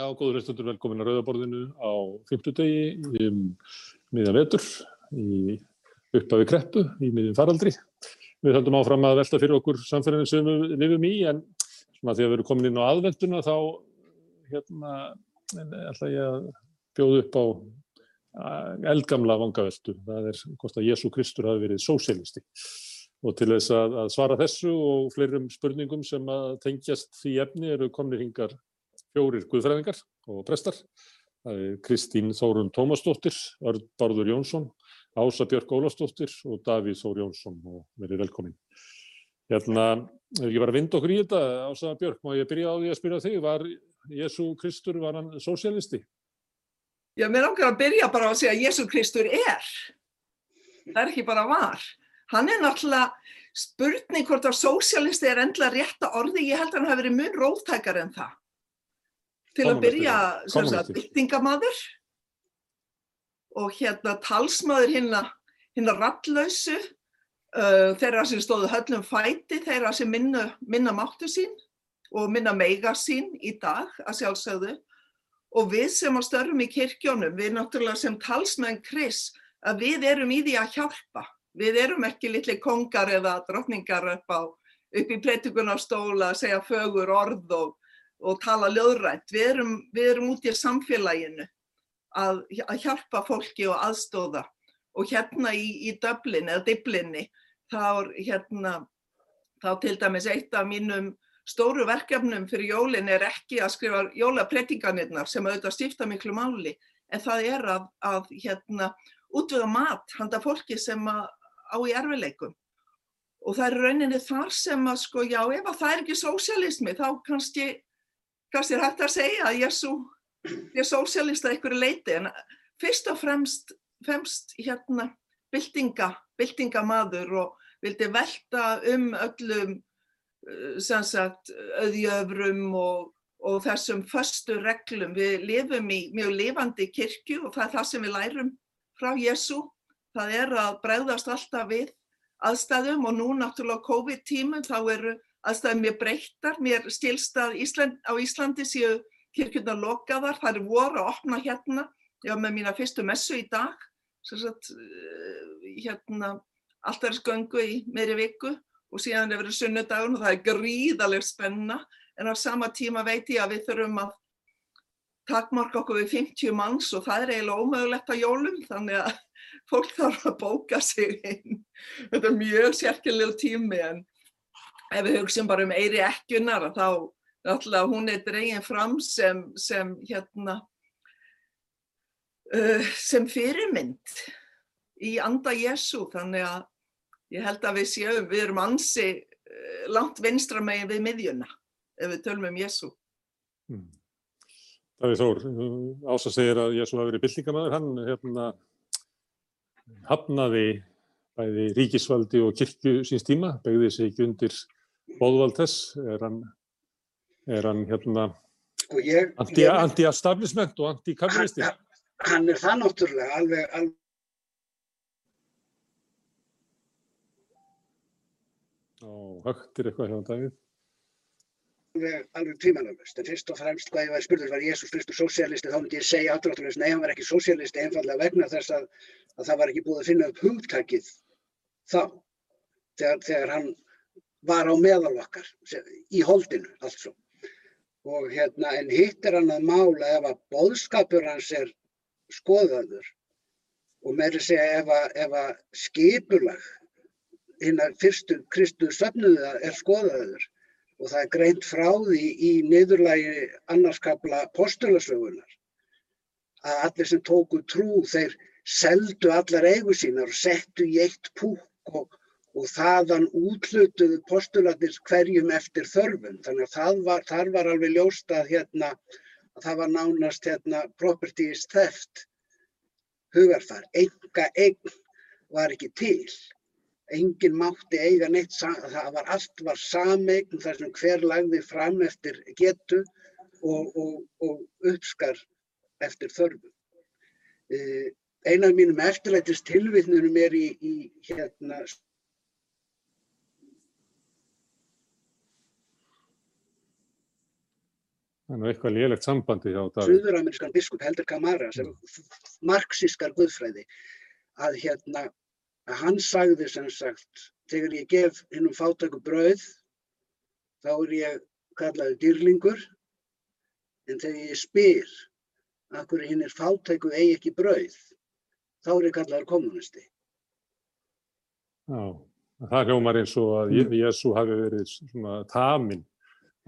Já, góður reistundur, velkomin að Rauðaborðinu á fymtudegi um miðan vetur í upphafi kreppu í miðjum faraldri. Við höldum áfram að velta fyrir okkur samferðinu sem við lifum í en svona því að við erum komin inn á aðvenduna þá hérna ætla ég að bjóða upp á eldgamla vangaveltu. Það er hvort að Jésu Kristur hafi verið sósélisti. Og til þess að, að svara þessu og fleirum spurningum sem að tengjast því efni eru komnir hingar fjórir guðfræðingar og prestar. Það er Kristín Þórun Tómasdóttir, Örd Bárður Jónsson, Ása Björk Ólafsdóttir og Davíð Þór Jónsson og verið velkomin. Hérna, ef ég var að vinda okkur í þetta, Ása Björk, má ég byrja á því að spyrja þig, var Jésu Kristur, var hann sósialisti? Já, mér ákveður að byrja bara á að segja að Jésu Kristur er. Það er ekki bara var. Hann er náttúrulega spurning hvort að sósialisti er endla rétta orði, ég held að hann hafi verið mun rótækar en það til að byrja byltingamadur og hérna talsmaður hinna, hinna rallausu, uh, þeirra sem stóðu höllum fæti, þeirra sem minna, minna máttu sín og minna meiga sín í dag að sjálfsögðu. Og við sem á störfum í kirkjónum, við náttúrulega sem talsmenn Kris, að við erum í því að hjálpa. Við erum ekki litli kongar eða drottningar upp, á, upp í breytugunastóla að segja fögur orð og og tala löðrænt. Við erum, við erum út í samfélaginu að, að hjálpa fólki og aðstóða og hérna í, í döblin eða diblinni þá, hérna, þá til dæmis eitt af mínum stóru verkefnum fyrir jólin er ekki að skrifa jólaprettinganirnar sem auðvitað stifta miklu máli en það er að, að hérna, útvöða mat handa fólki sem á í erfileikum og það er rauninni þar sem að sko já ef að það er ekki sósialismi þá kannski kannski er hægt að segja að Jésu er sósialista einhverju leiti en fyrst og fremst, fremst hérna byltinga, byltingamadur og vildi velta um öllum sem sagt auðjöfrum og, og þessum förstu reglum. Við lifum í mjög lifandi kirkju og það er það sem við lærum frá Jésu. Það er að bregðast alltaf við aðstæðum og nú náttúrulega COVID tímum þá eru aðstæðum mér breyttar, mér stilst að Ísland, á Íslandi séu kirkjurnar lokaðar, það eru voru að opna hérna, ég var með mína fyrstu messu í dag, sagt, eh, hérna alltarisgöngu í meiri viku og síðan er verið sunnudagun og það er gríðaleg spenna. En á sama tíma veit ég að við þurfum að takmarka okkur við 50 manns og það er eiginlega ómögulegt að jólum. Þannig að fólk þarf að bóka sig inn. Þetta er mjög sérkjulegu tími en ef við hugsim bara um Eiri Ekkjunar þá náttúrulega hún er dregin fram sem, sem hérna uh, sem fyrirmynd í anda Jésu þannig að ég held að við séum, við erum ansi uh, langt vinstra megin við miðjuna ef við tölum um Jésu. Hmm. Davíð Þór, Ása segir að Jésu hafi verið byltingamæður, hann hérna hafnaði bæði ríkisvaldi og kirkju síns tíma, begði sig undir bóðvald þess? Er hann, er hann hérna sko anti-establishment anti og anti-kapiðlisti? Hann, hann er það náttúrulega alveg, alveg Ó, högtir eitthvað hjá Davíð? Alveg, alveg tvímanalust, en fyrst og fremst hvað ég var spurður var Jésús Kristur sósialisti, þá myndi ég segja afturátturlega, nei hann var ekki sósialisti einfallega vegna þess að, að það var ekki búið að finna upp hugtakið þá, þegar, þegar hann var á meðal okkar í holdinu altså. og hérna en hitt er hann að mála ef að boðskapur hans er skoðaður og með þess að ef að, ef að skipulag hinn að fyrstu Kristu söfnuða er skoðaður og það er greint frá því í niðurlægi annarskapla postulasögunar að allir sem tóku trú þeir seldu allar eigu sínar og settu í eitt púk og og þaðan útlutuðu postulatnir hverjum eftir þörfum. Þannig að var, þar var alveg ljóst að, hérna, að það var nánast hérna, properties theft, hugarfar. Enga eign var ekki til. Engin mátti eiga neitt, það var allt var sameign þar sem hver lagði fram eftir getu og, og, og uppskar eftir þörfum. Uh, Einar mínum eftirlætist tilvittnunum er í, í hérna Það er eitthvað lélegt sambandi hjá Davíð. suðuramerískan biskup Helder Camara sem marxískar guðfræði að hérna að hann sagði sem sagt þegar ég gef hinnum fátæku brauð þá er ég kallaður dýrlingur en þegar ég spyr af hverju hinn er fátæku eigi ekki brauð þá er ég kallaður kommunisti. Já, það hljómar eins og að mm. Jésu hafi verið svona taminn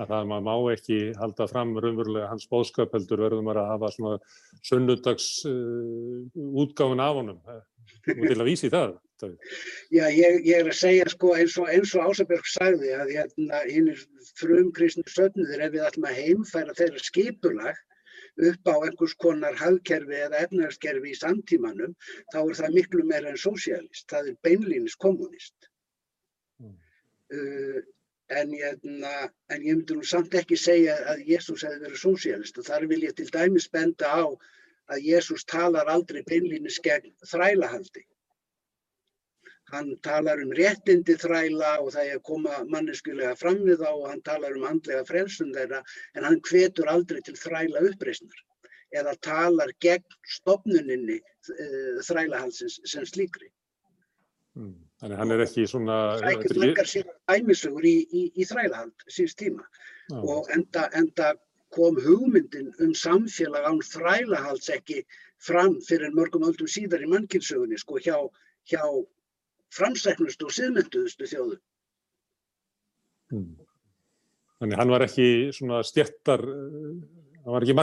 að það maður má ekki halda fram raunverulega hans bóðskap heldur verðum að hafa svona sunnudags uh, útgáfun af honum og til að vísi það. Já, ég, ég er að segja sko eins og, og Ásabjörg sagði að hérna hinn er frum kristnir sötnuðir ef við ætlum að heimfæra þeirra skipulag upp á einhvers konar hafkerfi eða efnaðarskerfi í samtímanum þá er það miklu meira en sósialist, það er beinlýnis kommunist. Mm. Uh, en, hérna, en ég myndi nú samt ekki segja að Jésús hefði verið sósialist og þar vil ég til dæmis benda á að Jésús talar aldrei beinlýnis gegn þrælahaldi. Hann talar um réttindi þræla og það er að koma manneskulega fram við þá og hann talar um andlega frelsun þeirra en hann hvetur aldrei til þræla uppreysnar eða talar gegn stopnuninni uh, þrælahalsins sem slíkri. Mm. Þannig hann er ekki svona... Það er ekki margar sér æmisögur í, í, í þrælahald síns tíma Já. og enda, enda kom hugmyndin um samfélag án þrælahalds ekki fram fyrir mörgum öldum síðar í mannkynnsögunni sko hjá, hjá framsæknustu og siðmynduðustu þjóðu. Hmm. Þannig hann var ekki svona stjættar hann var ekki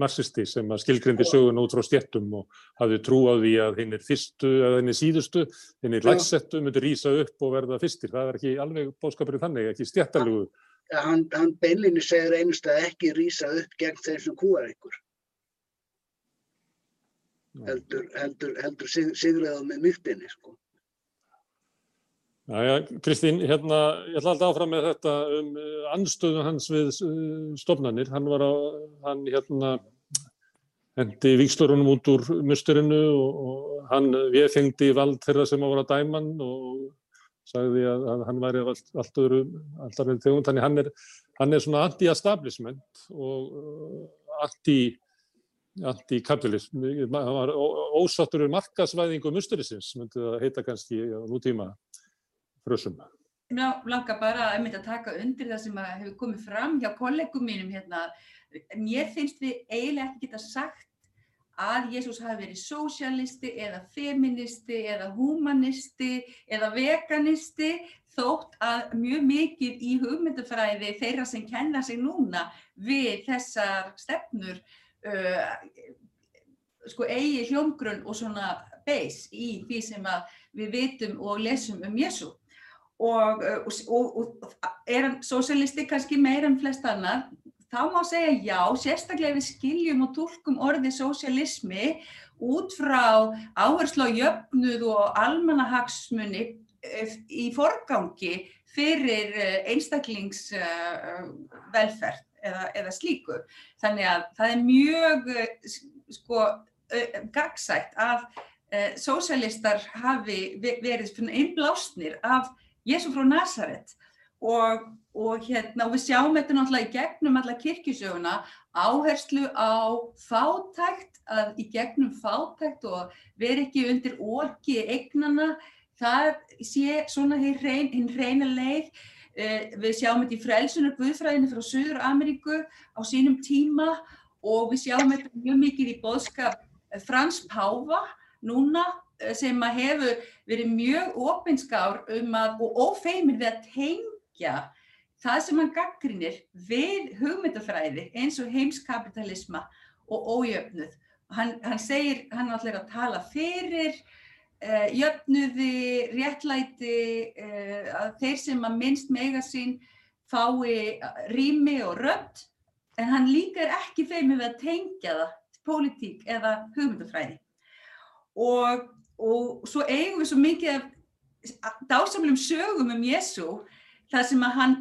marxisti sem skilgrindi sögun út frá stjettum og hafði trú á því að hinn er fyrstu eða hinn er síðustu, hinn er lagsettu, myndir rýsa upp og verða fyrstir. Það er ekki alveg bóðskapurinn þannig, ekki stjettarlegu. Hann, hann beinlinni segir einstað ekki rýsa upp gegn þeim sem kúar ykkur. Heldur, heldur, heldur sigriða með myrtinni, sko. Jæja, Kristín, hérna, ég ætla alltaf áfram með þetta um uh, anstöðun hans við uh, stofnanir. Hann var á, hann hérna, hendi vikslurunum út úr musturinu og, hann viðfengdi vald þeirra sem á að vera dæman og sagði að, að hann væri allt, allt öðru, allt öðru tegund. Þannig hann er, hann er svona anti-establishment og anti, anti-kapitalism. Hann var ósáttur um markasvæðingu musturisins, myndi það heita kannski á nútíma frösum. Mér langar bara að, að taka undir það sem hefur komið fram hjá kollegum mínum hérna. Mér finnst við eiginlega ekki geta sagt að Jésús hafi verið sósialisti eða feministi eða humanisti eða veganisti þótt að mjög mikið í hugmyndufræði þeirra sem kenna sig núna við þessar stefnur uh, sko eigi hljómgrunn og svona beis í því sem við vitum og lesum um Jésú. Og, og, og, og er hann sósjálisti kannski meira en flest annar, þá má segja já, sérstaklega við skiljum og tólkum orðið sósjálismi út frá áherslu á jöfnuð og almanahagsmunni eh, í forgangi fyrir eh, einstaklingsvelferð eða, eða slíku. Þannig að það er mjög sko, gagsætt að sósjálistar hafi verið innblásnir af Jésu frá Nazaret og, og hérna, við sjáum þetta náttúrulega í gegnum alla kirkjusöguna áherslu á fátækt, að í gegnum fátækt og veri ekki undir orki eignana, það sé svona hinn reyn, reyna leið. Eh, við sjáum þetta í frelsunar Guðfræðinu frá Suður Ameríku á sínum tíma og við sjáum þetta mjög mikið í boðskap Frans Páfa núna sem að hefur verið mjög ofinskár um að, og ófeimir við að tengja það sem hann gaggrinir við hugmyndafræði eins og heimskapitalisma og ójöfnuð. Hann, hann segir, hann ætlar að tala fyrir uh, jöfnuði, réttlæti, uh, að þeir sem að minnst mega sín fái rými og rödd, en hann líka er ekki feimir við að tengja það, politík eða hugmyndafræði. Og og svo eigum við svo mikið dásamlegum sögum um Jésu þar sem að hann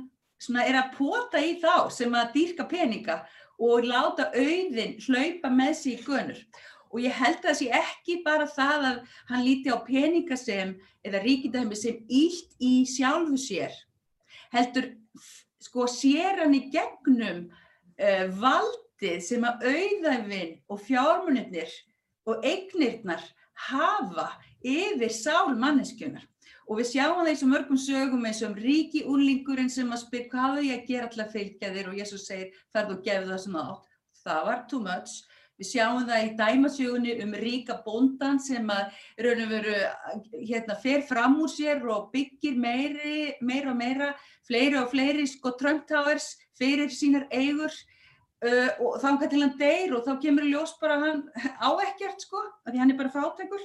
er að pota í þá sem að dýrka peninga og láta auðin hlaupa með sig í gönur. Og ég held að það sé ekki bara það að hann líti á peninga sem, eða ríkindahemi sem ílt í sjálfu sér. Heldur, sko, sér hann í gegnum uh, valdið sem að auðæfin og fjármunirnir og eignirnar hafa yfir sál manneskjönar. Og við sjáum það eins og mörgum sögum eins og um ríki úrlingurinn sem að spyrja hvað hefur ég að gera alltaf fylgja þér og Jésús segir ferð og gefið það sem átt. Það var too much. Við sjáum það í dæmasjögunni um ríka bóndan sem að raun og veru hérna, fer fram úr sér og byggir meiri, meira og meira, fleiri og fleiri sko Trump Towers fyrir sínar eigur uh, og þá hann til hann deyr og þá kemur ljós bara hann á ekkert sko, af því hann er bara fátækur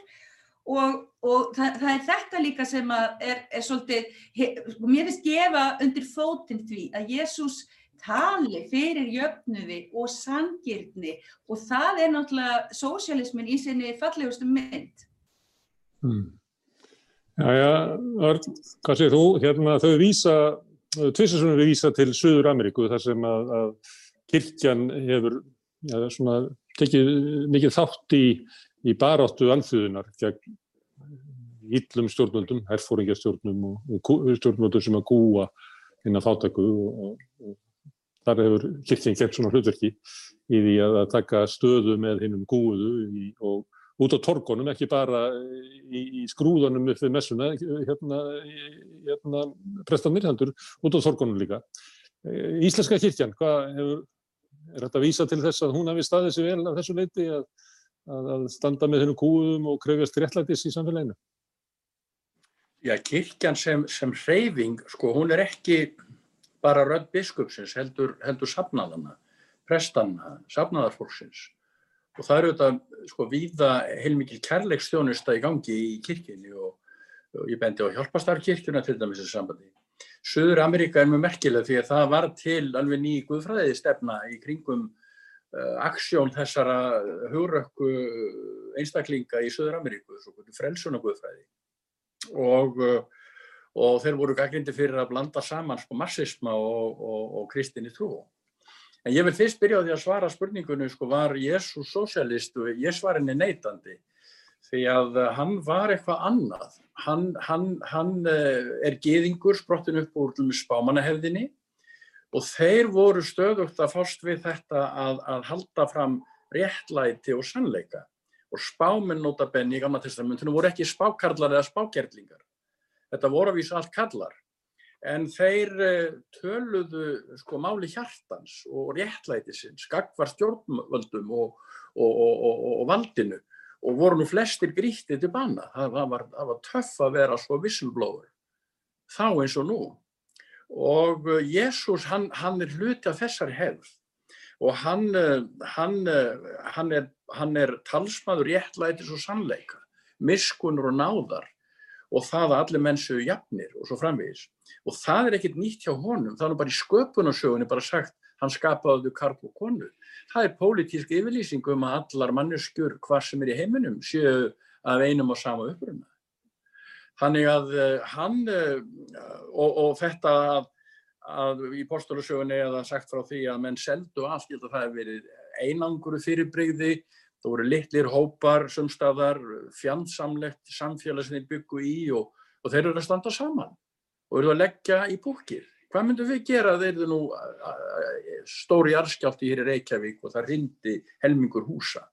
og, og það, það er þetta líka sem að er, er svolítið, he, sko, mér finnst gefa undir fótinn því að Jésús tali fyrir jöfnuði og sangirni og það er náttúrulega sósialismin í sinni fallegustu mynd. Mm. Jæja, Örn, hvað segir þú? Hérna þau vísa, tvisarsunum við vísa til Suður Ameríku þar sem að, að kirkjan hefur ja, svona, tekið mikið þátt í, í baráttu alþjóðunar gegn íllum stjórnvöldum, herfóringarstjórnum og, og stjórnvöldum sem að gúa inn að fátæku og, og þar hefur kirkjan gert svona hlutverki í því að taka stöðu með hinnum gúuðu í, og út á torgunum, ekki bara í, í skrúðanum upp við messuna, hérna, hérna prestanir heldur, út á torgunum líka. Íslenska kirkjan, hvað hefur, er þetta að vísa til þess að hún hafi staðið sér vel af þessu leiti að, að standa með hinnum gúuðum og krefjast réttlætis í samfélaginu? Já, kirkjan sem, sem hreyfing, sko, hún er ekki bara rödd biskupsins heldur, heldur safnaðana, prestanna, safnaðarfólksins. Og það eru þetta sko víða heilmikið kærleiksþjónusta í gangi í kirkjunni og, og ég bendi á hjálpastarkirkjuna til dæmis þessu sambandi. Suður Ameríka er mjög merkileg því að það var til alveg ný guðfræðið stefna í kringum uh, aksjón þessara hugrökku einstaklinga í Suður Ameríku, svo frelsuna guðfræði. Og uh, og þeir voru gaggrindi fyrir að blanda saman sko marxisma og, og, og kristinni trú. En ég vil fyrst byrja á því að svara spurningunni sko var Jésús sosialist og ég svar henni neitandi því að hann var eitthvað annað. Hann, hann, hann er geðingur sprottin upp úr spámanahefðinni og þeir voru stöðugt að fást við þetta að, að halda fram réttlæti og sannleika og spáminn notabenni í gamla testamentinu voru ekki spákarlar eða spákerlingar Þetta voru að vísa allt kallar. En þeir eh, töluðu sko máli hjartans og réttlætisins, skakvar stjórnvöldum og, og, og, og valdinu og voru nú flestir grítið til banna. Það var, var töff að vera svo whistleblower, þá eins og nú. Og eh, Jésús, hann, hann er hluti af þessari hefð og hann, eh, hann, hann, er, er talsmaður réttlætis og sannleika, miskunur og náðar og það að allir menn séu jafnir og svo framvegis. Og það er ekkert nýtt hjá honum, það er bara í sköpunarsögunni bara sagt, hann skapaði karl og konu. Það er pólitísk yfirlýsing um að allar manneskjur hvað sem er í heiminum séu af einum og sama uppruna. Þannig að uh, hann, uh, og, og þetta að, að í postulasögunni er það sagt frá því að menn seldu allt, ég held að það hefur verið einanguru fyrirbreyði, Það voru litlir hópar sumstaðar, fjandsamlegt samfélag sem þeir byggu í og, og þeir eru að standa saman og eru að leggja í búkir. Hvað myndum við gera þeir eru nú stóri arskjálti hér í Reykjavík og það rindi helmingur húsa.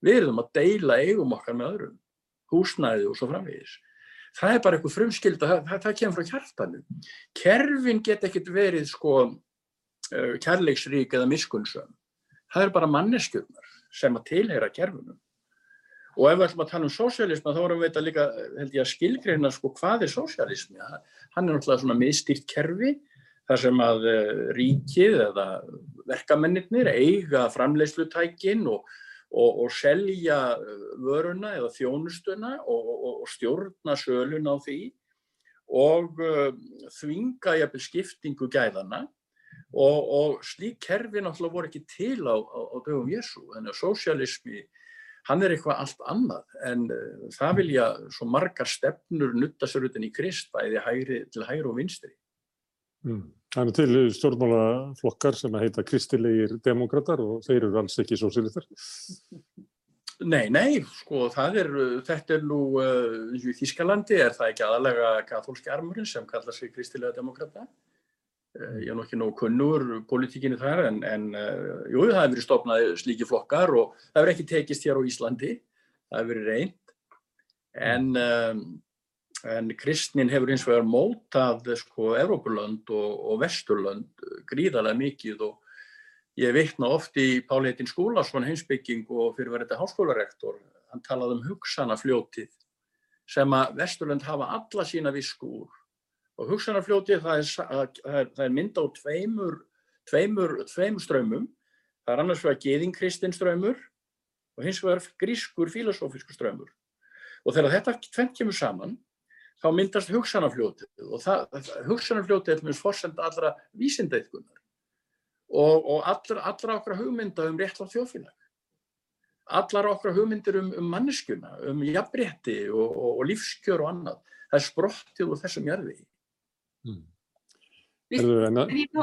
Við erum að deila eigum okkar með öðrum, húsnæði og svo framvegis. Það er bara eitthvað frumskilda, það, það, það kemur frá hjartanu. Kerfin get ekkert verið sko kærleiksrík eða miskunnsum. Það er bara manneskjurnar sem að tilheyra kerfunum. Og ef við ætlum að tala um sósialisma þá erum við þetta líka, held ég að skilgreina sko hvað er sósialismi. Hann er náttúrulega svona miðstýrt kerfi þar sem að eh, ríkið eða verkamennir eiga framleiðslutækin og, og, og selja eh, vöruna eða þjónustuna og, og stjórna sölun á því og uh, þvinga jafnvel skiptingu gæðana Og, slík kerfi náttúrulega voru ekki til á, á, á dögum Jésu, þannig að sósialismi, hann er eitthvað allt annað en það vilja svo margar stefnur nutta sér utan í krist, bæði hægri, til hægri og vinstri. Mm. Það er til stjórnmálaflokkar sem heita kristilegir demokrater og þeir eru alls ekki sósialistar. Nei, nei, sko það er, þetta er nú, uh, í Þískalandi er það ekki aðalega katholski armurinn sem kallar sig kristilega demokrata Eh, Ég er nú ekki nógu kunnur politíkinni þar en, en uh, jú, það hefur verið stopnað slíki flokkar og það hefur ekki tekist hér á Íslandi, það hefur verið reynd. En, um, en kristnin hefur eins og vegar mótað sko Evrópulönd og, og Vesturlönd gríðarlega mikið og ég vitna oft í Páli Heitin Skúlason heimsbygging og fyrir verið þetta háskólarektor, hann talaði um hugsanafljótið sem að Vesturlönd hafa alla sína visku úr og hugsanarfljótið það er, er, er mynd á tveimur, tveimur, tveimur strömmum. Það er annars vegar geðinkristinn strömmur og hins vegar grískur filosófiskur strömmur. Og þegar þetta tvennt kemur saman, þá myndast hugsanarfljótið og það, hugsanarfljótið er mjög forsend allra vísindeitkunar og, og allra, allra okkar hugmynda um réttlátt þjóðfélag. Allar okkar hugmyndir um, um manneskjuna, um jafnrétti og, og, og lífskjör og annað. Það er sprottið úr þessum jarði. Mm.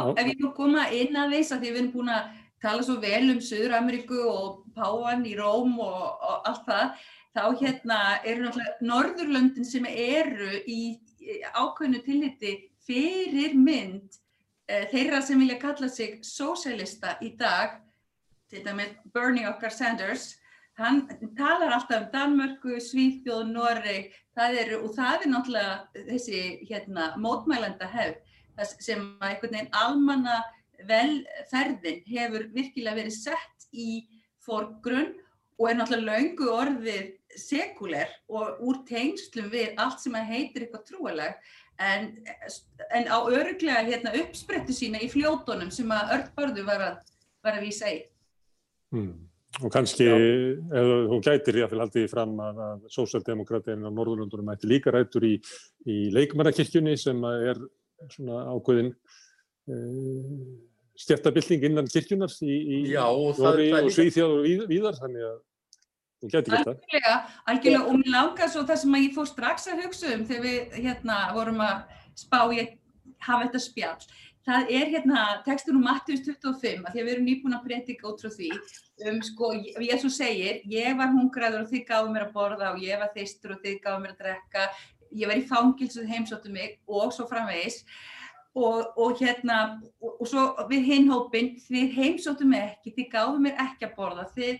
Að- Ef ég má- koma inn að þess að því við erum búin að tala svo vel um Suður-Ameríku og Páan í Róm og, og allt það, þá hérna eru náttúrulega Norðurlöndin sem eru í ákveðnu tilliti fyrir mynd eh, þeirra sem vilja kalla sig sósælista í dag, til dæmis Bernie okkar Sanders, hann talar alltaf um Danmörku, Svíþjóð, Noreg, það eru, og það er náttúrulega þessi hérna, mótmælenda hefð, sem einhvern veginn almanna velferðin hefur virkilega verið sett í forgrunn og er náttúrulega löngu orðið sekuler og úr tengslum við allt sem að heitir eitthvað trúaleg en, en á öruglega hérna, uppsprettu sína í fljótonum sem að Örn Börðu var að, var að vísa í. Mm. Og kannski, ef hún gætir jáfnvel haldið því fram að, að sósaldemokratin á Norðurlundunum ætti líka rættur í, í leikmannakirkjunni sem að er svona ákveðin uh, stjættabilding innan kirkjunar í, í Já, og Nóri og Svíþjóð og víð- víðar, þannig að hún gæti gert það. Algjörlega, algjörlega og mér langar svo það sem að ég fór strax að hugsa um þegar við hérna vorum að spá ég hafa þetta spjall. Það er hérna tekstur um Mattius 25 að því að við erum nýbúin að predika út frá því um sko, Jésu segir, ég var hungraður og þið gáðu mér að borða og ég var þeistur og þið gáðu mér að drekka, ég var í fangilsu heimsóttu mig og svo framvegis og, og hérna og, og svo við hinn hópin, þið heimsóttu mig ekki, þið gáðu mér ekki að borða, þið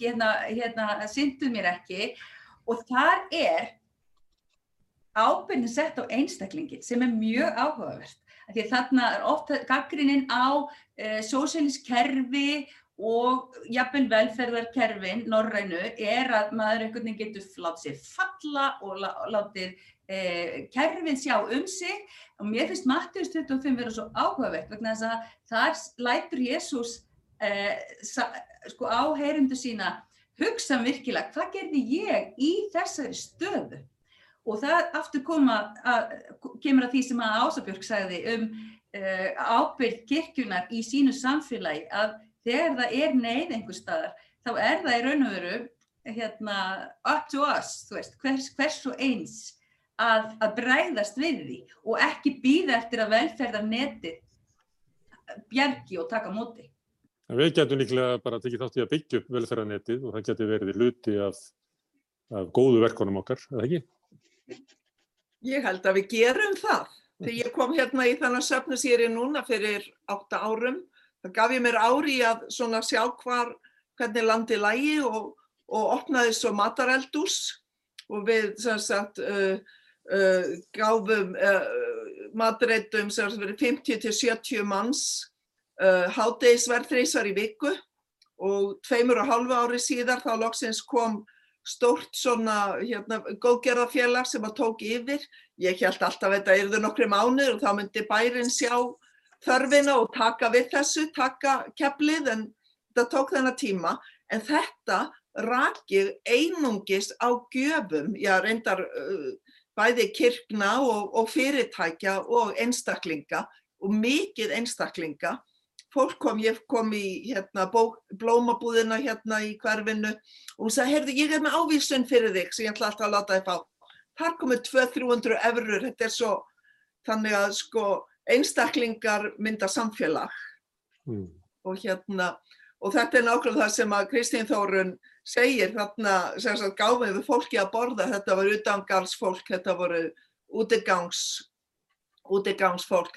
hérna, hérna, syndu mér ekki og þar er ábyrgnin sett á einstaklingin sem er mjög áhugavert. Því þarna er oft gaggrinnin á uh, sósíalist kerfi og jafnvel velferðarkerfin, norrænu, er að maður einhvern veginn getur látið sér falla og lá- látið uh, kerfið sjá um sig. Og mér finnst Mattius 25 vera svo áhugavert vegna þess að þar lætur Jésús uh, sko á heyrundu sína hugsa virkilega hvað gerði ég í þessari stöðu? Og það aftur koma að, kemur að því sem að Ásabjörg sagði um uh, ábyrgð kirkjunar í sínu samfélagi að þegar það er neyð einhver staðar þá er það í raun og veru hérna, up to us, þú veist, hvers, hvers og eins að, að bræðast við því og ekki býða eftir að velferðar neti bjergi og taka móti. En við getum líklega bara tekið þátt í að byggja upp velferðarnetið og það getur verið hluti af, af góðu verkonum okkar, eða ekki? Ég held að við gerum það. Þegar ég kom hérna í þannig söfnusýri núna fyrir átta árum, það gaf ég mér ári að svona sjá hvar, hvernig landi lægi og, og opnaði svo matareldús og við sem sagt uh, uh, gáfum uh, matareitum sem verið 50 til 70 manns uh, hádegisverð þreysar í viku og tveimur og hálfu ári síðar þá loksins kom stórt svona hérna, góðgerðafélag sem að tók yfir. Ég held alltaf að þetta yrðu nokkri mánuður og þá myndi bærin sjá þörfina og taka við þessu, taka keflið en þetta tók þennan tíma. En þetta rakið einungis á gjöfum, já reyndar uh, bæði kirkna og, og fyrirtækja og einstaklinga og mikið einstaklinga fólk kom, ég kom í hérna, bók, blómabúðina hérna í hverfinu og hún sagði, heyrðu, ég er með ávísun fyrir þig sem ég ætla alltaf að láta þig fá. Þar komið 200-300 eurur, þetta er svo, þannig að sko einstaklingar mynda samfélag Mm. og hérna, og þetta er nákvæmlega það sem að Kristín Þórun segir, þarna, sem sagt, gáfum við fólki að borða, þetta voru utangarðsfólk, þetta voru útigangs, útigangsfólk,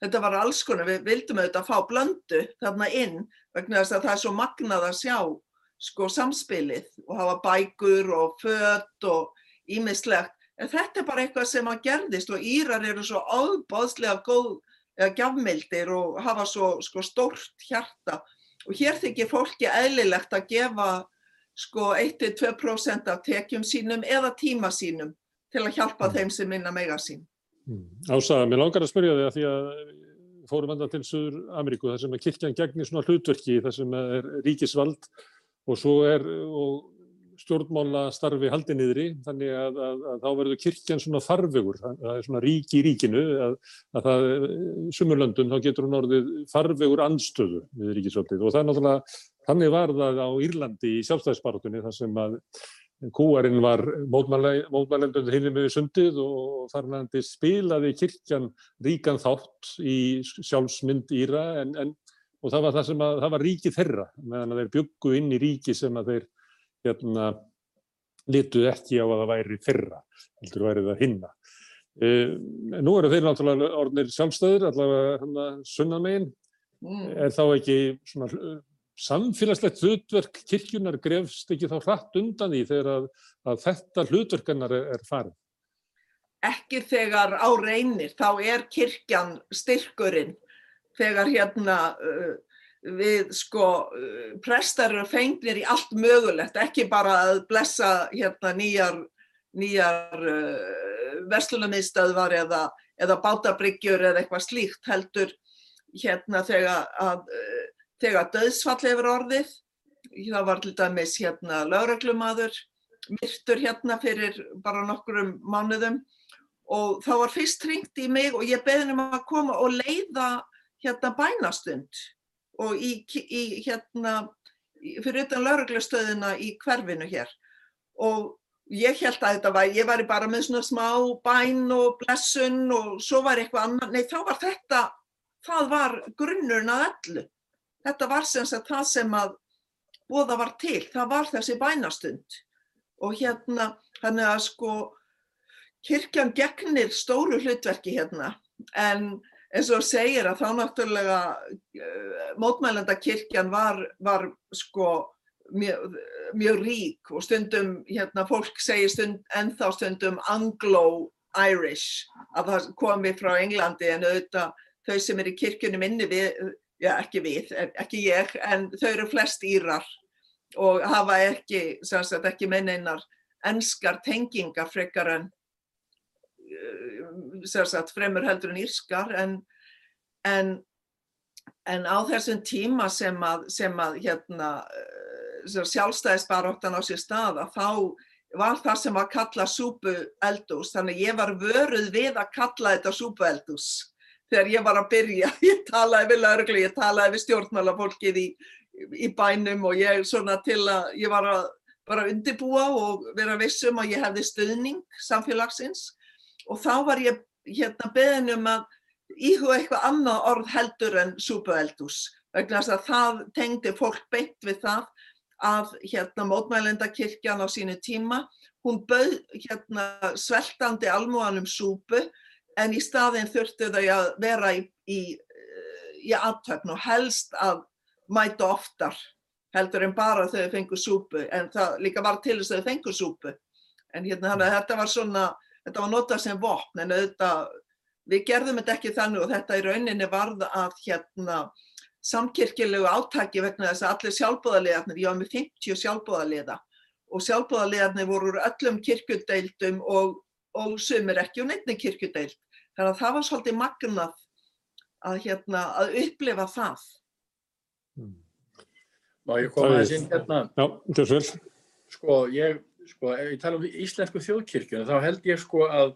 þetta var alls konar, við vildum auðvitað fá blöndu þarna inn vegna þess að það er svo magnað að sjá sko samspilið og hafa bækur og fött og ímislegt. En þetta er bara eitthvað sem að gerðist og Írar eru svo áðbóðslega góð, eða gjafmildir og hafa svo sko stórt hjarta og hér þykir fólki eðlilegt að gefa sko 1-2% af tekjum sínum eða tíma sínum til að hjálpa Mm. þeim sem minna mega sín. Ása, mér langar að spyrja þig að því að fórum enda til Suður Ameríku þar sem að kirkjan gegnir svona hlutverki þar sem er ríkisvald og svo er og stjórnmála starfi haldi niðri þannig að, að, að þá verður kirkjan svona farvegur, það er svona ríki í ríkinu að, að það, sumurlöndum þá getur hún orðið farvegur anstöðu við ríkisvaldið. Og það er náttúrulega, þannig var það á Írlandi í sjálfstæðisbarátunni þar sem að kúarinn var mótmælendundur hinni með sundið og þar nændi spilaði kirkjan ríkan þátt í sjálfsmynd Íra en, en, og það var það að það var ríki þeirra meðan þeir byggu inn í ríki sem að þeir hérna litu ekki á að það væri þeirra heldur væri það hinna. Uh, nú eru þeir náttúrulega orðnir sjálfstæður allavega sunnamegin Mm. er þá ekki svona uh, samfélagslegt hlutverk kirkjunar grefst ekki þá hratt undan því þegar að, að þetta hlutverkennar er, er farið. ekki þegar á reynir, þá er kirkjan styrkurinn þegar hérna uh, við sko prestar eru fengnir í allt mögulegt, ekki bara að blessa hérna nýjar, nýjar uh, verslunamiðstöðvar eða, eða bátabryggjur eða eitthvað slíkt heldur hérna þegar að uh, þegar döðsfall hefur orðið, það var til dæmis hérna lögreglumadur, myrtur hérna fyrir bara nokkrum mánuðum og þá var fyrst hringt í mig og ég beði um að koma og leiða hérna bænastund og í, í hérna fyrir utan lauruglustöðina í hverfinu hér. Og ég held að þetta var, ég væri bara með svona smá bæn og blessun og svo var eitthvað annað, nei þá var þetta, það var grunnurinn að öllu. Þetta var sem sagt það sem að bóða var til, það var þessi bænastund. Og hérna, þannig að sko kirkjan gegnir stóru hlutverki hérna. En eins og segir að þá náttúrulega uh, mótmælenda kirkjan var, var sko mjög, mjög rík og stundum hérna fólk segir stund, ennþá stundum Anglo-Irish að það komi frá Englandi en auðvitað þau sem eru í kirkjunum inni við, já ekki við, ekki ég en þau eru flest írar og hafa ekki, sem sagt, ekki menneinar enskar tengingar frekar en sem sagt, fremur heldur en írskar en, en, en á þessum tíma sem að, sem að hérna, uh, sjálfstæðisbaróttan á sér staða þá var það sem að kalla súpu eldús þannig ég var vöruð við að kalla þetta súpu eldús þegar ég var að byrja, ég talaði við lauruglu, ég talaði við stjórnmálafólkið í, í bænum og ég svona til að, ég var að bara undirbúa og vera vissum að ég hefði stuðning samfélagsins. Og þá var ég hérna beðin um að íhuga eitthvað annað orð heldur en súpueldús vegna þess að það tengdi fólk beint við það að hérna mótmælendakirkjan á sínu tíma, hún bauð hérna sveltandi almúanum súpu en í staðin þurftu þau að vera í, í, í aðtöfn og helst að mæta oftar heldur en bara þau fengu súpu en það líka var til þess að þau fengu súpu. En hérna þetta var svona þetta var notað sem vopn en auðvitað við gerðum þetta ekki þannig og þetta í rauninni varð að hérna samkirkilegu átaki vegna þess að allir sjálfbóðaliðarnir, ég var með 50 sjálfbóðaliða og sjálfbóðaliðarnir voru úr öllum kirkjudeildum og, og sumir ekki og neittni kirkjudeild þannig að það var svolítið magnað að, hérna, að upplifa það Má ég koma aðeins inn hérna? Já, þetta er svel. Sko, ég, sko, ef ég tala um íslensku þjóðkirkjuna, þá held ég sko að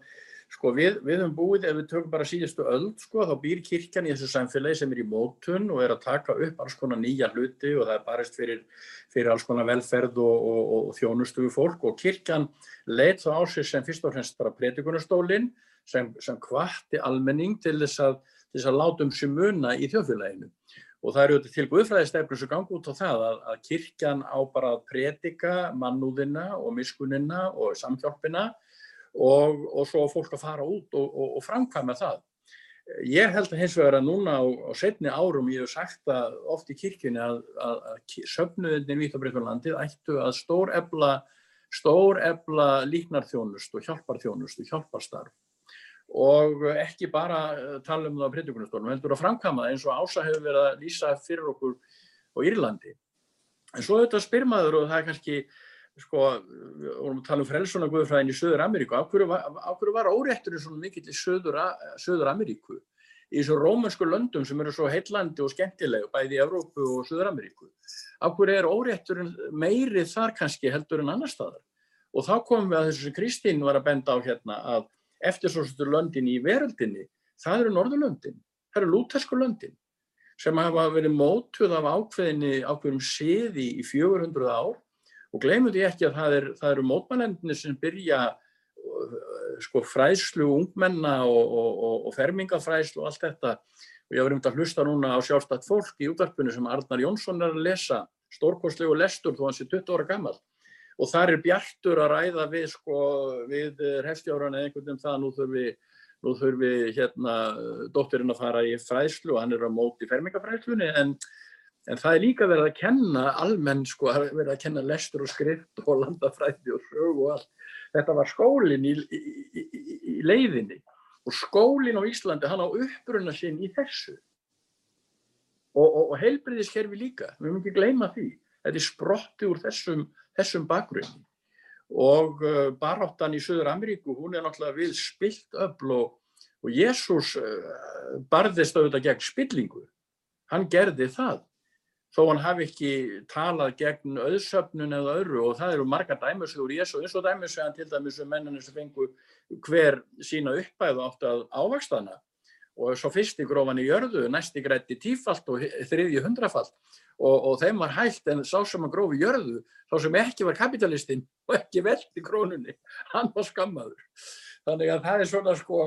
Sko við, við höfum búið, ef við tökum bara síðustu öld, sko, þá býr kirkjan í þessu samfélagi sem er í mótun og er að taka upp alls konar nýja hluti og það er barist fyrir, fyrir alls konar velferð og, og, og, og þjónustu við fólk og kirkjan leitt þá á sig sem fyrst og fremst bara predikunastólinn sem, sem kvatti almenning til þess að, þess að láta um sig muna í þjóðfélaginu. Og það eru til Guðfræðistefnum sem gangi út á það að, að kirkjan á bara að predika mannúðina og miskunina og samhjálpina og, og svo fólk að fara út og, og, og framkvæma það. Ég held að hins vegar að núna á, á setni árum ég hef sagt að oft í kirkjunni að, að, að söfnuðinni Vítabreyfjörlandið ættu að stór ebla, stór ebla líknarþjónust og hjálparþjónust og hjálparstarf og ekki bara eh, tala um það á predikunastólum, heldur að framkama eins og Ása hefur verið að lýsa fyrir okkur á Írlandi. En svo auðvitað spyrmaður og það er kannski, sko, vorum að tala um frelsuna Guðfræðin í Söður Ameríku, á hverju á hverju var órétturinn svona mikill í Söður, Söður Ameríku? Í þessu rómansku löndum sem eru svo heitlandi og skemmtilegu, bæði í Evrópu og Söður Ameríku. Á hverju er órétturinn meiri þar kannski heldur en annar staðar? Og þá komum við að þessu sem Kristín var að benda á hérna að eftirsóstur löndin í veröldinni, það eru Norðurlöndin, það eru lútersku löndin sem hafa verið mótuð af ákveðinni ákveðum siði í 400 ár. Og gleymum því ekki að það, er, það eru mótmælendinni sem byrja sko fræðslu ungmenna og, og, og, og fermingafræðslu og allt þetta. Og ég var um að hlusta núna á sjálfstætt fólk í útvarpunni sem Arnar Jónsson er að lesa stórkostlegu lestur þó hann sé 20 ára gammal og þar er Bjartur að ræða við sko við hefstjáran eða einhvern veginn um það nú þurfi nú þurfi hérna dóttirinn að fara í fræðslu og hann er á móti fermingafræðslunni en, en það er líka verið að kenna almenn sko, verið að kenna lestur og skrift og landafræði og sög og allt. Þetta var skólinn í, í, í, í leiðinni og skólinn á Íslandi hann á uppbrunna sinn í þessu og, og, og heilbriðiskerfi líka, við mögum ekki gleyma því. Þetta er sprotti úr þessum, þessum bakgrunni. Og uh, baráttan í Söður Ameríku, hún er náttúrulega við spilt öll og, og Jésús uh, barðist auðvitað gegn spillingu. Hann gerði það, þó hann hafi ekki talað gegn auðsöfnun eða öðru og það eru marga dæmisögur Jésú, eins og dæmisögan til dæmis um menninu sem fengu hver sína uppæðu átt að ávakstana og svo fyrsti grófan í jörðu, næsti grætti tífalt og þriðji hundrafalt og, og þeim var hægt en sá sem að grófi jörðu, sá sem ekki var kapitalistinn og ekki veldi krónunni, hann var skammaður. Þannig að það er svona sko,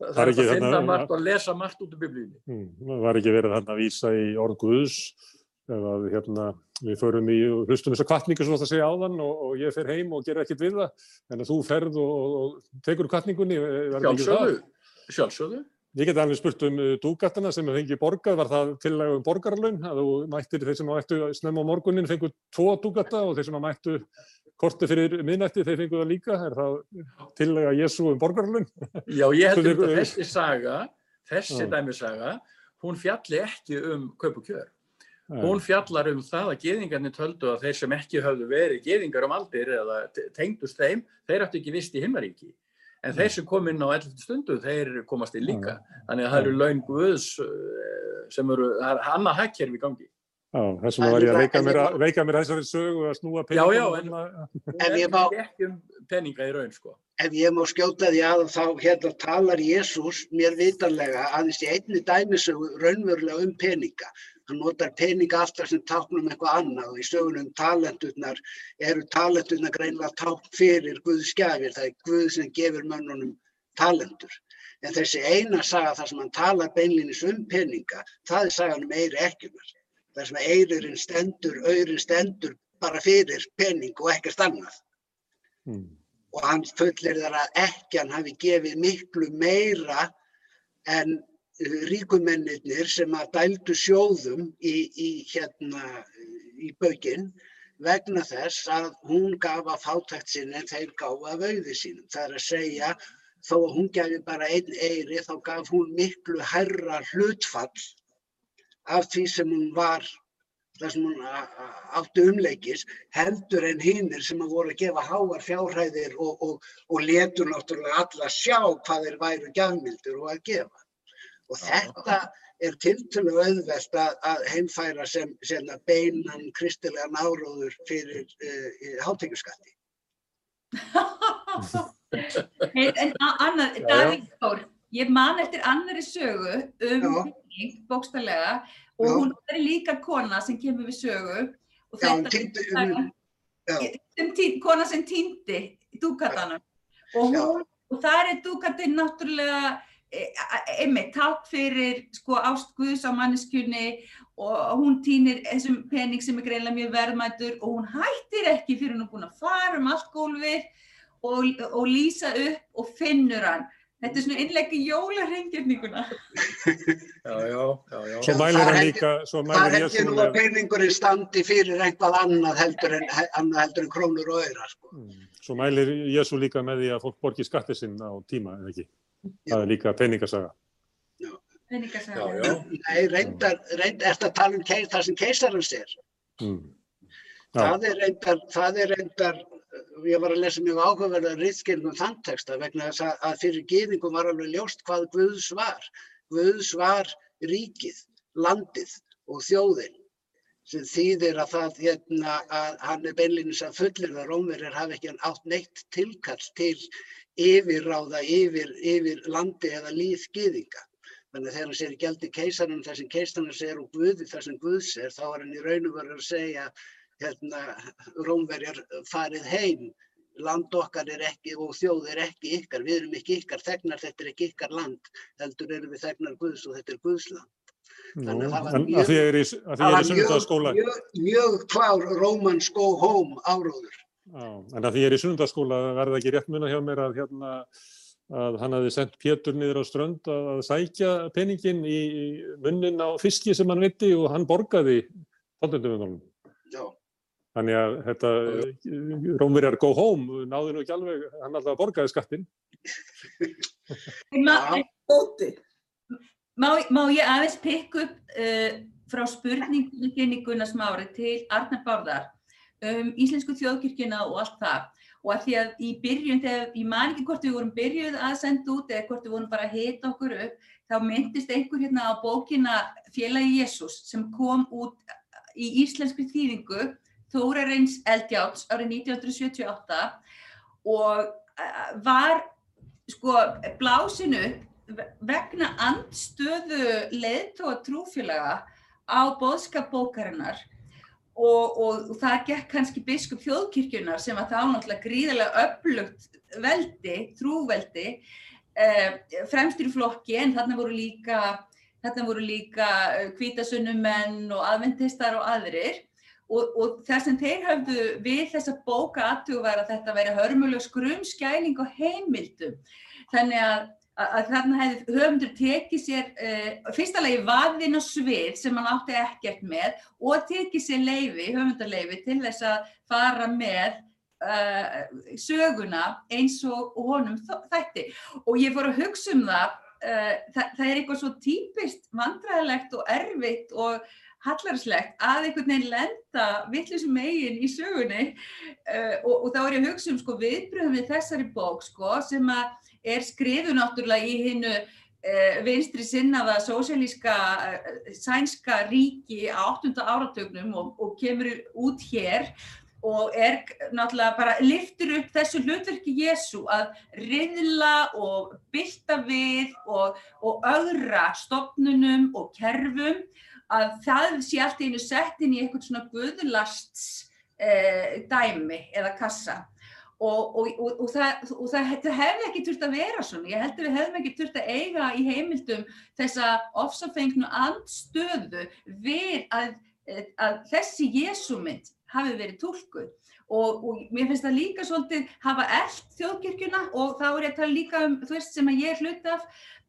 það er að finna þarna, margt og lesa margt út af biblíunni. Hmm, það var ekki verið að vísa í orð Guðs eða hérna, við förum í hlustum þessar kvartningu svo að það segja áðan og, og ég fer heim og ger ekkert við það, en að þú ferð og, og tekur kvartningunni. Sjálfsögðu, sjálfsögðu. Ég get alveg spurt um dúgatana sem hefði fengið borgað, var það tillega um borgarlaun að þú mættir þeir sem mættu snem á morgunin fengu tvo dúgata og þeir sem mættu korti fyrir miðnætti þeir fengu það líka, er það tillega Jésu um borgarlaun? Já, ég held um að þessi saga, þessi dæmisaga, hún fjalli ekki um kaup og kjör. Hún fjallar um það að geðingarnir töldu að þeir sem ekki höfðu verið geðingar um aldir eða tengdust þeim, þeir ættu ekki vist í himmaríki. En þeir sem kom inn á 11. stundu, þeir komast inn líka. Þannig að það eru laun Guðs sem eru, það er annað hækkerfi í gangi. Já, þessum að var ég að veika mér, að, veika mér þessari sögu að snúa peninga. Já, já, en það er ekki um peninga í raun, sko. Ef ég má skjóta því að þá hérna talar Jésús mér vitanlega aðeins í einni dæmisögu raunverulega um peninga. Hann notar peninga alltaf sem táknum eitthvað annað og í sögunum talenturnar eru talenturnar greinlega tákn fyrir Guðs skjafir. Það er Guð sem gefur mönnunum talentur. En þessi eina saga þar sem hann talar beinlinis um peninga, það er sagan um Eyri Ekkjunar. Það sem Eyririnn stendur, Eyririnn stendur bara fyrir pening og ekkert annað. Hmm. Og hann fullir þar að ekkjan hafi gefið miklu meira en ríkumennir sem að dældu sjóðum í, í, hérna, í bauginn vegna þess að hún gaf að fátækt sinni en þeir gaf að vauði sínum. Það er að segja þó að hún gefi bara einn eyri þá gaf hún miklu herra hlutfall af því sem hún var, það sem hún átti umleikis, heldur en hinnir sem að voru að gefa háar fjárhæðir og, og, og letur náttúrulega alla sjá hvað þeir væru gjafmildur og að gefa. Og þetta er tiltölu auðvelt að, að heimfæra sem, sem beinan kristilegan áróður fyrir uh, hátengjurskatti. hey, en annar, Davíð Þór, ég man eftir annari sögu um pening, bókstallega, og já. hún er líka kona sem kemur við sögu. Og já, þetta týndi, um, um, tí, kona sem týndi dúkatanum. Og, hún, og það er dúkatinn náttúrulega einmitt takk fyrir sko ást Guðs á manneskjunni og hún týnir þessum pening sem er greinlega mjög verðmættur og hún hættir ekki fyrir hún er búin að fara um allt gólfið og, og lýsa upp og finnur hann Þetta er svona innlegg í jólarhengjörninguna. Já, já, já, já. Svo mælir það hann líka, svo Það mælir er ekki Jésu nú með, að peningurinn standi fyrir eitthvað annað heldur en, annað heldur en krónur og öyra. Sko. Mm. svo mælir Jésu líka með því að fólk borgi skattið sinn á tíma, eða ekki? Það er líka peningasaga. Peningasaga. Já, já. Nei, reyndar, reyndar, ertu að tala um keis, það sem keisarans er? Mm. Það er reyndar, það er reyndar, ég var að lesa mjög áhugaverða riðskilnum þann texta vegna þess að, að fyrir gýðingum var alveg ljóst hvað Guðs var. Guðs var ríkið, landið og þjóðin sem þýðir að það hérna að hann er beinlinis að fullir að Rómverjar hafi ekki átt neitt tilkall til yfirráða yfir, yfir landi eða líð gýðinga. Þannig að þegar hann sér í gjaldi keisarinn þar sem keisarinn sér og Guði þar sem Guðs er, þá er hann í raun og verið að segja hérna, Rómverjar farið heim, land okkar er ekki og þjóð er ekki ykkar, við erum ekki ykkar þegnar, þetta er ekki ykkar land, heldur erum við þegnar Guðs og þetta er Guðs land. Nú, Þannig að það var mjög- að að sunnundaskóla, mjög, mjög klár Romans go home áróður. Já, en að því ég er í sunnundaskóla verða ekki rétt muna hjá mér að hérna að hann hafi sendt Pétur niður á strönd að, að sækja peningin í munnin á fiski sem hann viti og hann borgaði tóndendumundunum. Já, Þannig að þetta Rómverjar go home náði nú ekki alveg, hann alltaf borgaði. Bóti. má, má ég aðeins pikka upp uh, frá spurningunni Gunnars Mári til Arnar Bárðar um íslensku þjóðkirkjuna og allt það. Og að því að í byrjun, þegar ég man ekki hvort við vorum byrjuð að senda út eða hvort við vorum bara að hita okkur upp, þá myndist einhver hérna á bókina Félagi Jésús sem kom út í íslensku þýðingu Þórarins Eldjáts árið 1978 og uh, var sko blásinu vegna andstöðu leiðtóa trúfélaga á boðskap bókarinnar og, og, og það gekk kannski biskup þjóðkirkjunar sem að þá náttúrulega gríðarlega öflugt veldi, trúveldi eh, fremstur í flokki en þarna voru líka þarna voru líka kvítasunnumenn og aðventistar og aðrir. Og, og það sem þeir höfðu við þessa bóka aðtug var að þetta væri hörmuleg skrumskæling og heimildum. Þannig að að, þarna hefði höfundur tekið sér uh, fyrsta lagi vaðinn á svið sem hann átti ekkert með og tekið sér leifi, höfundarleifi til þess að fara með uh, söguna eins og honum þætti. Og ég fór að hugsa um það uh, það, það er eitthvað svo típist vandræðilegt og erfitt og hallarslegt að einhvern veginn lenda vittlisum megin í sögunni. Og, og þá er ég að hugsa um sko viðbröðum við þessari bók sko sem að er skrifu náttúrulega í hinnu uh, vinstri sinnaða sósíalíska uh, sænska ríki á 8. áratögnum og, og kemur út hér og er náttúrulega bara liftur upp þessu hlutverki Jésu að riðla og bylta við og, og öðra stopnunum og kerfum að það sé allt einu sett inn í eitthvað svona guðlasts eh, dæmi eða kassa og, og, og, og, það, það, það hefði ekki þurft að vera svona, ég held að við hefðum ekki þurft að eiga í heimildum þessa ofsafengnu andstöðu við að, að þessi Jésumynd hafi verið túlkuð. Og, og mér finnst það líka svolítið hafa eld þjóðkirkjuna og þá er ég að tala líka um þú veist sem að ég er hluti af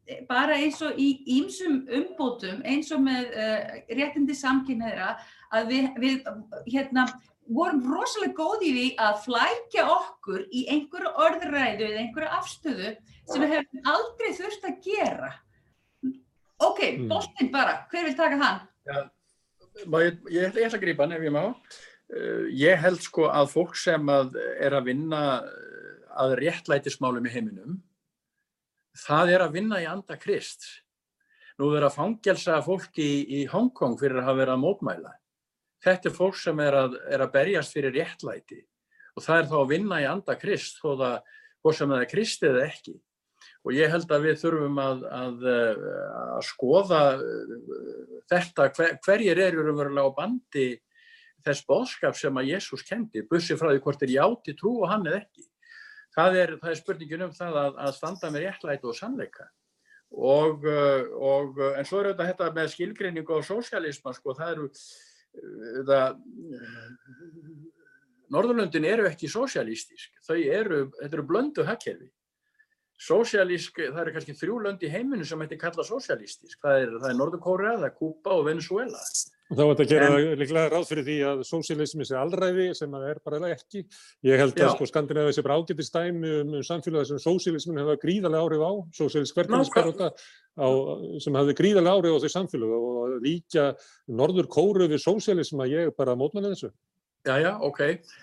eh, bara eins og í ýmsum umbótum eins og með uh, réttindi samkynneira að við, við hérna vorum rosalega góð í því að flækja okkur í einhverju orðræðu eða einhverju afstöðu sem við hefum aldrei þurft að gera. Ok, Mm. boltinn bara, hver vil taka hann? Má Ég, ég, ég ætla að grípa hann ef ég má. Uh, ég held sko að fólk sem að er að vinna uh, að réttlætismálum í heiminum, það er að vinna í anda Krist. Nú er að fangelsa fólk í, í Hongkong fyrir að hafa verið að mótmæla. Þetta er fólk sem er að, er að berjast fyrir réttlæti og það er þá að vinna í anda Krist þó það, hvort sem það er Krist eða ekki. Og ég held að við þurfum að, að, að skoða uh, þetta, hver, hverjir eru raunverulega á bandi þess boðskap sem að Jésús kendi, bussi frá því hvort er játi trú og hann eða ekki. Það er, það er spurningin um það að, að standa með réttlæti og sannleika. Og, uh, og, en svo er þetta með skilgreiningu á sósialisma, sko, það eru, það, Norðurlöndin eru ekki sósialistísk, þau eru, þetta eru blöndu hagkerfi sósialísk, það eru kannski þrjú lönd í heiminu sem hætti kalla sósialistísk. Það er, er Norður-Kórea, það er Kúpa og Venezuela. Og þá er þetta að gera líklega ráð fyrir því að sósialismi sé allræði sem það er bara ekki. Ég held að Já. sko Skandinavíu sé bara ágætist dæmi um, um samfélagi sem sósialismin hefði gríðarlega áhrif á, sósialist verkefnisbaróta sem hefði gríðarlega áhrif á þau samfélagi og líka Norður Kóru við sósialisma, ég er bara mótmæli þessu. Já, já, ok.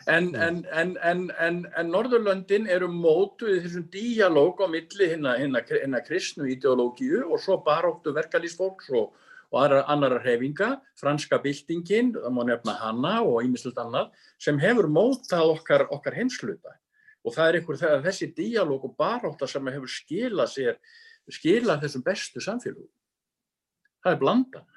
En, en, en, en, en, en Norðurlöndin eru mótuð í þessum díalóg á milli hinna kristnu ideológíu og svo baróttu verkalýsfólks og, og aðra, annara hrefinga, franska byltingin, það má nefna hana og ýmislegt annað, sem hefur mótað okkar, okkar heimsluta. Og það er einhver þegar þessi díalóg og baróta sem hefur skilað sér, skilað þessum bestu samfélögum. Það er blandan.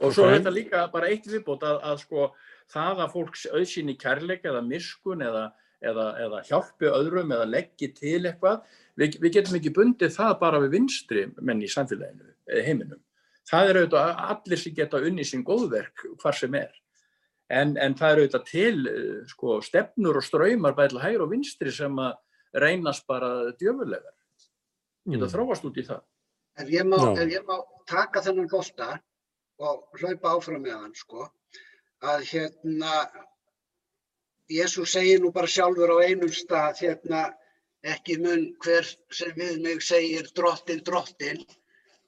Og svo Ok. er þetta líka bara eitt viðbót að, að sko það að fólk auðsýni kærleik eða miskun eða, eða, eða hjálpi öðrum eða leggji til eitthvað, við, við getum ekki bundið það bara við vinstri menn í samfélaginu, eða heiminum. Það er auðvitað allir sem geta unni sín góðverk hvar sem er. En, en það er auðvitað til eh, sko, stefnur og ströymar bæðilega hægur og vinstri sem að reynast bara djöfulegar. Geta Mm. þróast út í það. Ef ég má, ef ég má taka þennan bolta og hlaupa áfram með hann, sko, að hérna, Jésús segir nú bara sjálfur á einum stað, hérna, ekki mun hver sem við mig segir drottin, drottin,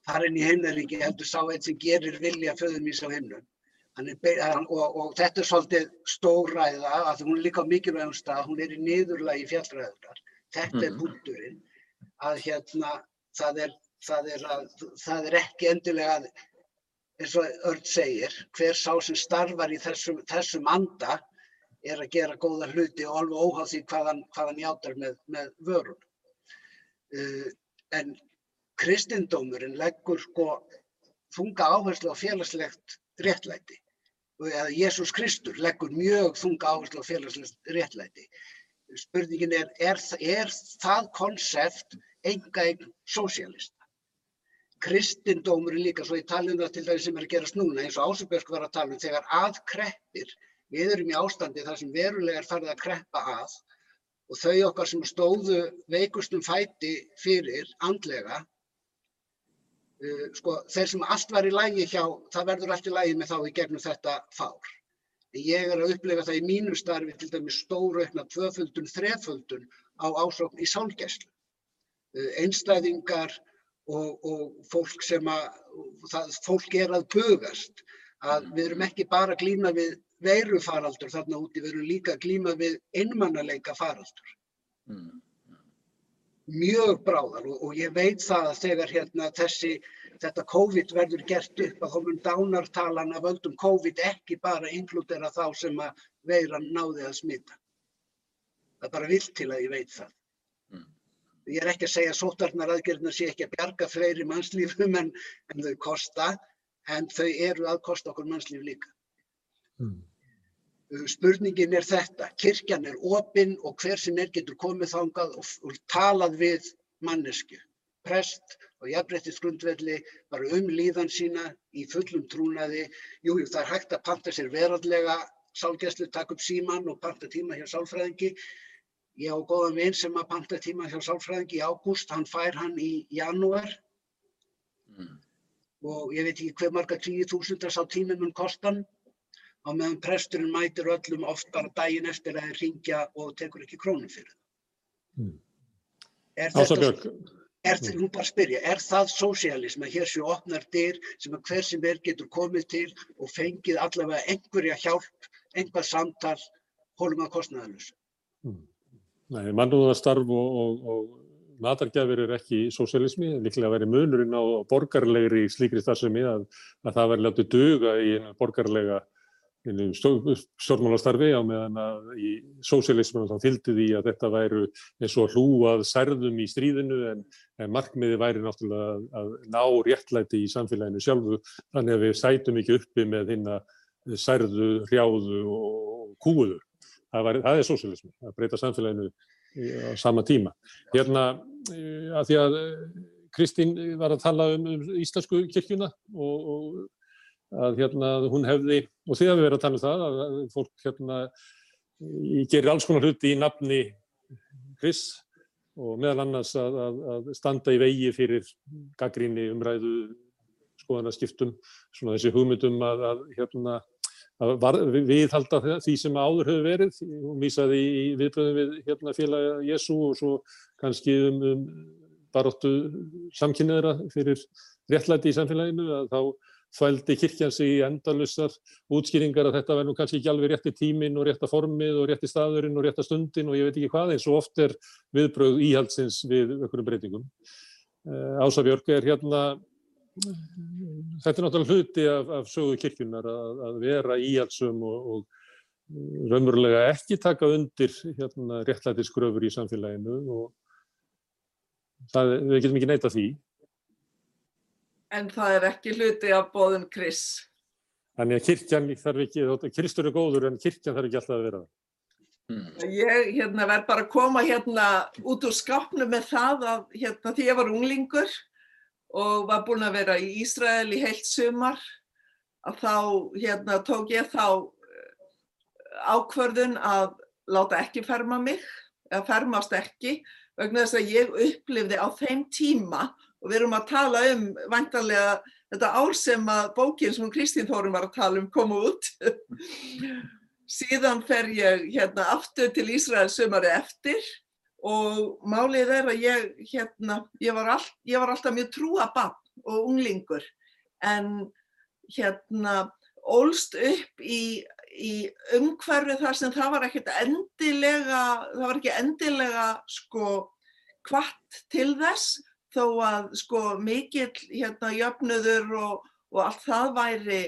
þar inn í himnaríki, heldur sá einn sem gerir vilja föður míns á himnum. Og, og þetta er svolítið stóræða, að hún er líka mikilvægum stað, hún er í niðurlagi fjallræðunar. Þetta er Mhm. punkturinn, að hérna, það er, það er, að, það er ekki endilega, að, eins og Örn segir, hver sá sem starfar í þessum, þessum anda er að gera góða hluti og alveg óháð því hvað hann, hann játar með, með vörun. Uh, en kristindómurinn leggur sko þunga áherslu á félagslegt réttlæti. Eða Jésús Kristur leggur mjög þunga áherslu á félagslegt réttlæti. Spurningin er, er, er það konsept enga eign sósíalista? Kristindómurinn líka, svo ég tala um það til dæmis sem er að gerast núna, eins og Ásabjörg var að tala um, þegar að kreppir, við erum í ástandi þar sem verulega er farið að kreppa að og þau okkar sem stóðu veikustum fæti fyrir andlega, uh, sko, þeir sem allt var í lægi hjá, það verður allt í lægi með þá í gegnum þetta fár. En ég er að upplifa það í mínu starfi til dæmis stóraukna tvöföldun, þreföldun á ásókn í sálgæslu. Uh, einstæðingar og, og fólk sem að, það, fólk er að bugast, að við erum ekki bara að glíma við veirufaraldur þarna úti, við erum líka að glíma við einmannaleika faraldur Mm. mjög bráðar og, og ég veit það að þegar hérna þessi, þetta COVID verður gert upp að mun dánartalan af völdum COVID ekki bara inkludera þá sem að veiran náði að smita. Það er bara vilt til að ég veit það. Ég er ekki að segja að sótarnar aðgerðina sé ekki að bjarga fleiri mannslífum en, en þau kosta, en þau eru að kosta okkur mannslíf líka. Mm. Spurningin er þetta, kirkjan er opinn og hver sem er getur komið þangað og, og talað við mannesku, prest og jafnrættis grundvelli bara um líðan sína í fullum trúnaði. Jú, jú, það er hægt að panta sér veraldlega sálgæslu, taka upp síman og panta tíma hjá sálfræðingi. Ég á góðan vinn sem að panta tíma hjá sálfræðingi í ágúst, hann fær hann í janúar Mm. og ég veit ekki hver marga 10.000 sá tími mun kostan á meðan presturinn mætir öllum oft bara daginn eftir að ringja og tekur ekki krónu fyrir það. Mm. Er þetta, Ásabjörg, er, þ- nú bara spyrja, er það sósialism að hér séu opnar dyr sem að hver sem er getur komið til og fengið allavega einhverja hjálp, einhvað samtal, hólum að kostnaðalus? Nei, mannúðarstarf og, og, og matargjafir er ekki sósialismi, líklega að veri munurinn á borgarlegri slíkri starfsemi að, að það veri látið duga í einu borgarlega stjórnmálastarfi á meðan að í sósialisminu þá fylgdi því að þetta væru eins og hlúað særðum í stríðinu en, en markmiði væri náttúrulega að, að ná réttlæti í samfélaginu sjálfu þannig að við sætum ekki uppi með hinna særðu, hrjáðu og kúuðu. Það, væri, það er sósialismi, að breyta samfélaginu á sama tíma. Hérna, að því að eh, Kristín var að tala um, um íslensku kirkjuna og, og að hérna hún hefði, og að við verðum að tala um það, að fólk hérna gerir alls konar hluti í nafni Chris og meðal annars að, að, að standa í vegi fyrir gaggríni umræðu skoðanaskiptum, svona þessi hugmyndum að, að hérna, var, viðhalda því sem áður hefur verið. Hún vísaði í viðbröðum við hérna, félaga Jésu og svo kannski um, um baróttu samkynniðra fyrir réttlæti í samfélaginu að þá þvældi kirkjan sig í endalusar útskýringar að þetta verður nú kannski ekki alveg rétti tímin og rétta formið og rétti staðurinn og rétta stundin og ég veit ekki hvað eins og oft er viðbröð íhaldsins við einhverjum breytingum. Eh, Ása Björg er hérna, þetta er náttúrulega hluti af, af sögu kirkjunar að, að vera íhaldsum og, og raunverulega ekki taka undir hérna, réttlætisgröfur í samfélaginu og það, við getum ekki neyta því. En það er ekki hluti af bóðun Chris. Þannig að kirkjan þarf ekki, Kristur er góður en kirkjan þarf ekki alltaf að vera það. Mm. Ég hérna, verð bara að koma hérna út úr skápnu með það að hérna, því ég var unglingur og var búin að vera í Ísrael í heilt sumar að þá hérna, tók ég þá eh, ákvörðun að láta ekki ferma mig, eða fermast ekki vegna þess að ég upplifði á þeim tíma og við erum að tala um vantarlega þetta ár sem að bókin sem Kristín Þórun var að tala um kom út. Síðan fer ég hérna aftur til Ísrael sömari eftir og málið er að ég, hérna, ég, var, all, ég var alltaf mjög trúabann og unglingur. En hérna ólst upp í, í umhverfi þar sem það var ekkert endilega, það var ekki endilega sko kvart til þess þó að sko mikill hérna jöfnuður og, og allt það væri,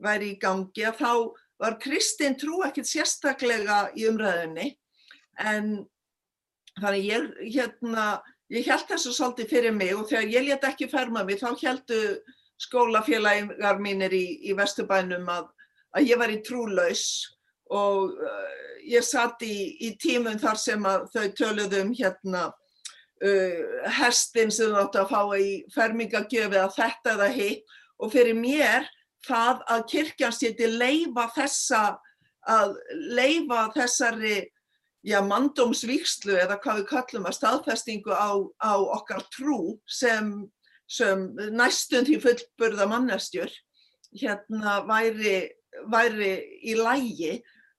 væri í gangi að þá var kristin trú ekkert sérstaklega í umræðinni en þannig ég hérna ég held þessu svolítið fyrir mig og þegar ég let ekki ferma mig þá heldu skólafélagar mínir í, í Vesturbænum að, að ég var í trúlaus og uh, ég satt í, í tímum þar sem þau töluðum hérna uh, hestin sem þú átti að fá í fermingagjöfi að þetta eða hitt. Og fyrir mér það að kirkjan séti leifa þessa að leifa þessari já, mandómsvíkslu eða hvað við kallum að staðfestingu á, á okkar trú sem, sem næstund í fullburða mannestjur hérna væri, væri í lægi.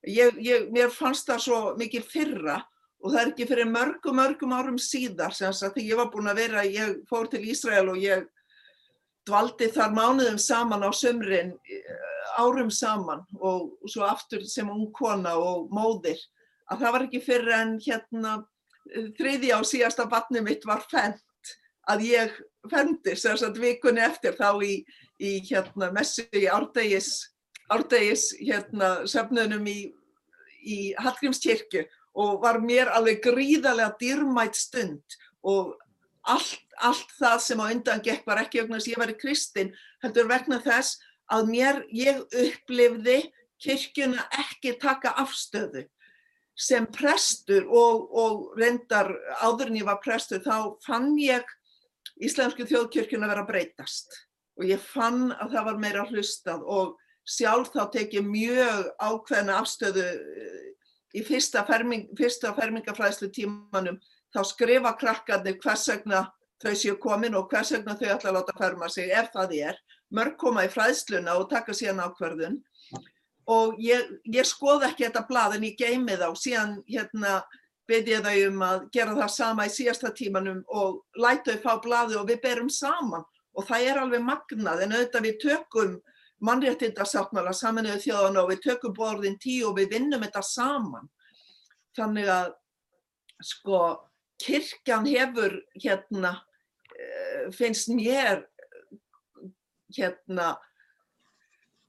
Ég, ég, mér fannst það svo mikið fyrra og það er ekki fyrir mörgum, mörgum árum síðar sem að því ég var búin að vera, ég fór til Ísrael og ég dvaldi þar mánuðum saman á sömrin árum saman og svo aftur sem ung kona og móðir að það var ekki fyrir en hérna þriði á síðasta vatni mitt var fendt að ég fendi sem sagt vikunni eftir þá í, í hérna messu í árdegis, árdegis hérna söfnunum í, í Hallgrímskirkju og var mér alveg gríðarlega dýrmætt stund og allt, allt það sem á undan gekk var ekki vegna þess að ég var í kristin heldur vegna þess að mér, ég upplifði kirkjuna ekki taka afstöðu sem prestur og, og reyndar áður en ég var prestur þá fann ég Íslenski þjóðkirkjuna vera breytast. Og ég fann að það var meira hlustað og sjálf þá tekið mjög ákveðna afstöðu í fyrsta, ferming, fyrsta fermingafræðslu tímanum þá skrifa krakkarnir hvers vegna þau séu komin og hvers vegna þau ætla að láta ferma sig ef það er. Mörg koma í fræðsluna og taka síðan ákverðun og ég, ég skoð ekki þetta blað en ég geimi þá síðan hérna byrði ég þau um að gera það sama í síðasta tímanum og læta þau fá blaði og við berum saman og það er alveg magnað en auðvitað við tökum mannréttindarsáttmála saminuðu þjóðan og við tökum borðin tíu og við vinnum þetta saman. Þannig að sko kirkjan hefur hérna, finnst mér hérna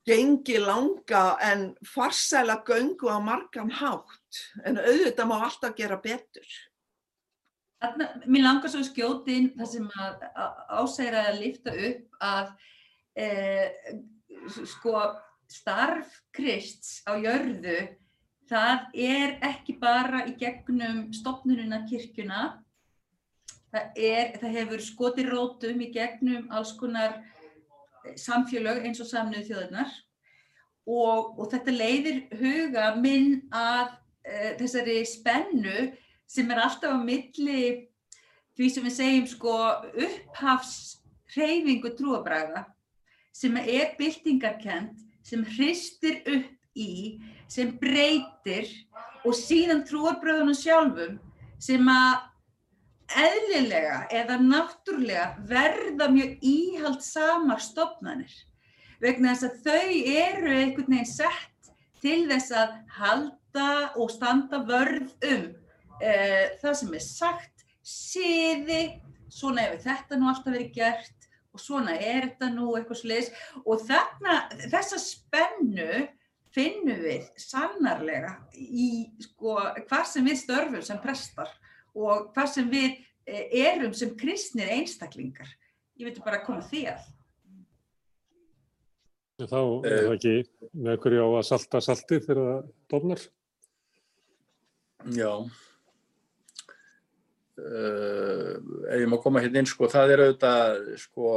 gengi langa en farsæla göngu á margan hátt en auðvitað má alltaf gera betur. Þarna, mér langar svo skjótin það sem að ásæra að lifta upp að eh, sko starf Krists á jörðu það er ekki bara í gegnum stopnununa kirkjuna það, er, það hefur skoti rótum í gegnum alls konar samfélög eins og samnöðu þjóðarnar og, og þetta leiðir huga minn að e, þessari spennu sem er alltaf á milli því sem við segjum sko upphafshreyfingu trúabræða sem er byltingarkend, sem hristir upp í, sem breytir og síðan trúabröðunum sjálfum sem að eðlilega eða náttúrulega verða mjög íhald samar stopnarnir vegna þess að þau eru einhvern veginn sett til þess að halda og standa vörð um uh, það sem er sagt, siði, svona hefur þetta nú alltaf verið gert og svona er þetta nú eitthvað sliðis og þarna, þessa spennu finnum við sannarlega í sko, hvað sem við störfum sem prestar og hvað sem við erum sem kristnir einstaklingar. Ég veit bara að koma því að. Þá er það ekki með hverju á að salta saltið þegar það dofnar? Já. Uh, ef ég má koma hérna inn, sko, það er auðvitað, sko,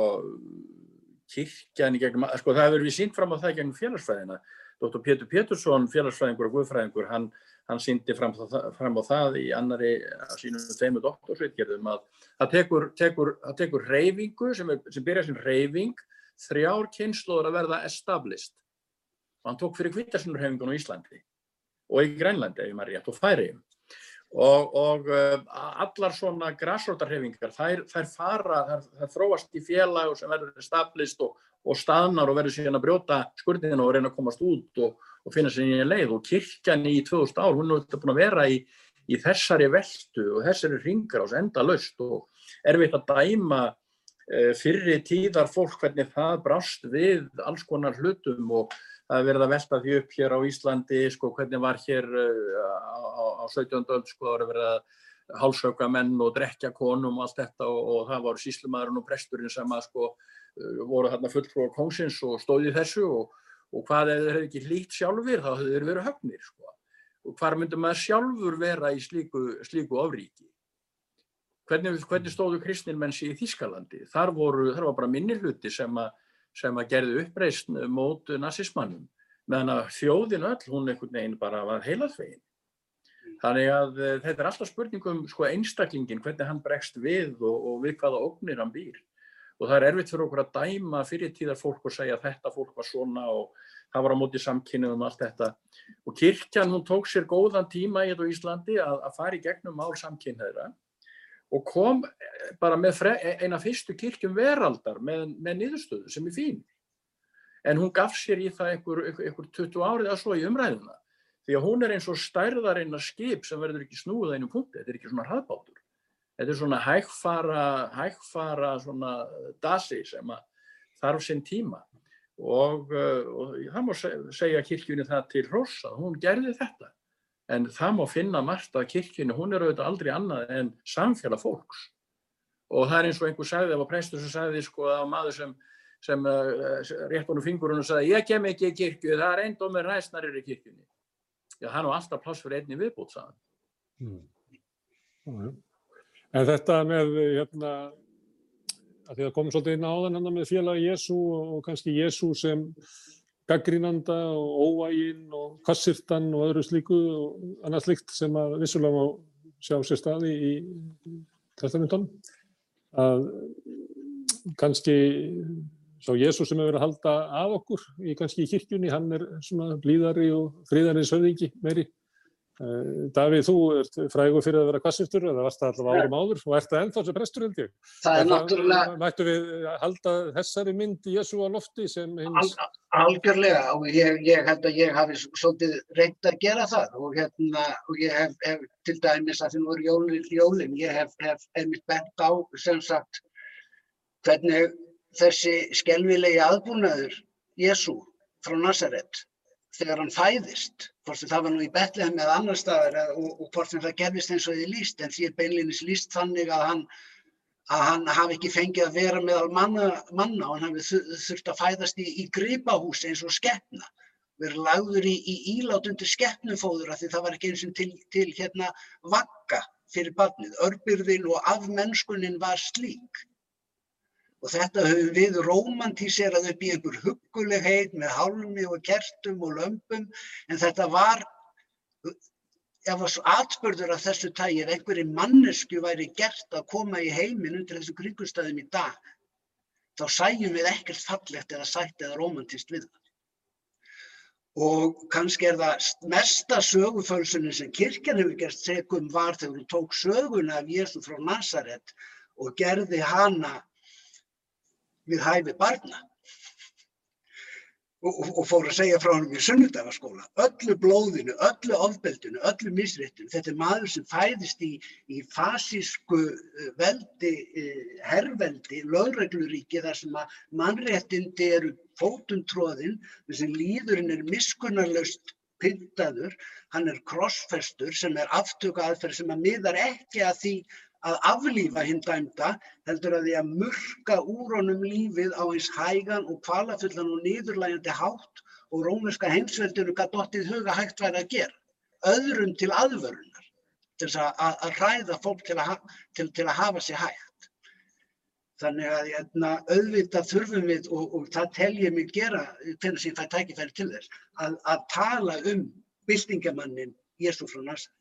kirkjan í gegnum, sko, það hefur við sínt fram á það gegnum félagsfræðina. Dr. Pétur Pétursson, félagsfræðingur og guðfræðingur, hann, hann síndi fram, fram á það í annari sínum tveimu doktorsveitgerðum að það tekur, tekur, tekur reyfingu sem, er, sem byrja sem reyfing þrjár kynnslóður að verða established. Og hann tók fyrir kvítarsunurreyfingun á Íslandi og í Grænlandi, ef maður rétt, og Færiðum. Og, og uh, allar svona græsrótarhefingar, þær, þær fara, þær, þær þróast í félag sem verður established og, og staðnar og verður síðan að brjóta skurðinu og reyna að komast út og, og finna sér nýja leið. Og kirkjan í 2000 ár, hún auðvitað búin að vera í, í þessari veldu og þessari ringar ás enda laust og erfitt að dæma uh, fyrri tíðar fólk hvernig það brást við alls konar hlutum og það er verið að velta því upp hér á Íslandi, sko, hvernig var hér uh, á, á 17. öld, sko, það var verið að hálsauka menn og drekja konum og allt þetta og, og það var síslumadurinn og presturinn sem að, sko, voru þarna fulltrú á kóngsins og stóði þessu og, og hvað ef þeir hefði ekki hlýtt sjálfur, þá hefði þeir verið höfnir, sko. Og hvar myndi maður sjálfur vera í slíku, slíku ofríki? Hvernig, hvernig stóðu kristnirmennsi í Þískalandi? Þar voru, þar var bara minni hluti sem að sem að gerði uppreysn mót nazismannum meðan að þjóðin öll, hún einhvern veginn bara var heilaðvegin. Þannig að uh, þetta er alltaf spurningum sko einstaklingin, hvernig hann bregst við og, og við hvaða ógnir hann býr. Og það er erfitt fyrir okkur að dæma fyrirtíðar fólk og segja þetta fólk var svona og það var á móti samkynnið um allt þetta. Og kirkjan, hún tók sér góðan tíma í þetta Íslandi að, að fara í gegnum mál samkynniðra og kom bara með eina fyrstu kirkjum veraldar með, með niðurstöðu sem er fín. En hún gaf sér í það einhver, einhver, einhver 20 árið að svo í umræðuna. Því að hún er eins og stærðar eina skip sem verður ekki snúið einum punkti. Þetta er ekki svona hraðbátur. Þetta er svona hægfara, hægfara svona dasi sem þarf sinn tíma. Og, og það má segja kirkjunni það til hrossa. Hún gerði þetta. En það má finna margt að kirkjunni, hún er auðvitað aldrei annað en samfélag fólks. Og það er eins og einhver sagði, það var prestur sem sagði sko að maður sem, sem uh, rétt honum fingurinn og sagði ég kem ekki í kirkju, það er einn dómir ræsnarir í kirkjunni. Já, það er nú alltaf pláss fyrir einni viðbútt, sagðan. Mm. En þetta með, hérna, að því að komum svolítið inn á þann hérna með félagi Jésu og kannski Jésu sem gaggrínanda og óvægin og kassirtan og öðru slíku og annað slíkt sem að vissulega má sjá sér staði í testamentunum. Að kannski sá Jésús sem hefur verið að halda af okkur í kannski í kirkjunni, hann er svona blíðari og fríðari söðingi meiri Davíð, þú ert frægur fyrir að vera kassistur eða varst það allavega árum áður og ert það ennþá sem prestur held ég. Það er náttúrulega... Mættu við halda þessari mynd Jésu á lofti sem hins... Al algjörlega og ég, ég held að ég hafi svolítið reynd að gera það og, hérna, og ég hef, hef til dæmis að það voru jólin, jólin ég hef, hef einmitt bent á sem sagt hvernig þessi skelvilegi aðbúnaður Jésu frá Nazaret þegar hann fæðist, hvort sem það var nú í Betlehem eða annar staðar og, og hvort sem það gerðist eins og þið líst, en því er beinlinis líst þannig að hann, að hann hafi ekki fengið að vera meðal manna, manna og hann hafi þurft að fæðast í, í gripahús eins og skeppna, verið lagður í, í ílátundi skeppnufóður af því það var ekki eins og til, til hérna vakka fyrir barnið, örbyrðin og afmennskunin var slík. Og þetta höfum við romantíserað upp í einhver huggulegheit með hálmi og kertum og lömpum en þetta var ef að atbörður af þessu tægi, ef einhverju mannesku væri gert að koma í heiminn undir þessu kringustæðum í dag, þá sæjum við ekkert fallegt eða sætt eða romantist við það. Og kannski er það mesta sögufölsunin sem kirkjan hefur gert segum var þegar hún tók söguna af Jésu frá Nazaret og gerði hana við hæfi barna og, og, og fór að segja frá hann í sunnudagaskóla. Öllu blóðinu, öllu ofbeldinu, öllu misréttinu. Þetta er maður sem fæðist í, í fasísku veldi, herrveldi, lögregluríki þar sem að mannréttindi eru fótuntróðin, þess að líðurinn er miskunnarlaust pyntaður, hann er krossfestur sem er aftöku aðferð sem að miðar ekki að því að aflífa hinn dæmda heldur að því að murka úr honum lífið á eins hægan og kvalafullan og niðurlægjandi hátt og rómerska heimsveldinu gæti dottið huga hægt væri að gera. Öðrum til aðvörunar, til að, að, að hræða fólk til að, til, til að hafa sér hægt. Þannig að jæna, hérna, auðvitað þurfum við, og, og það tel ég mig gera hvernig sem fæ tækifæri til þess, að tala um byltingamannin Jésu frá Nazaret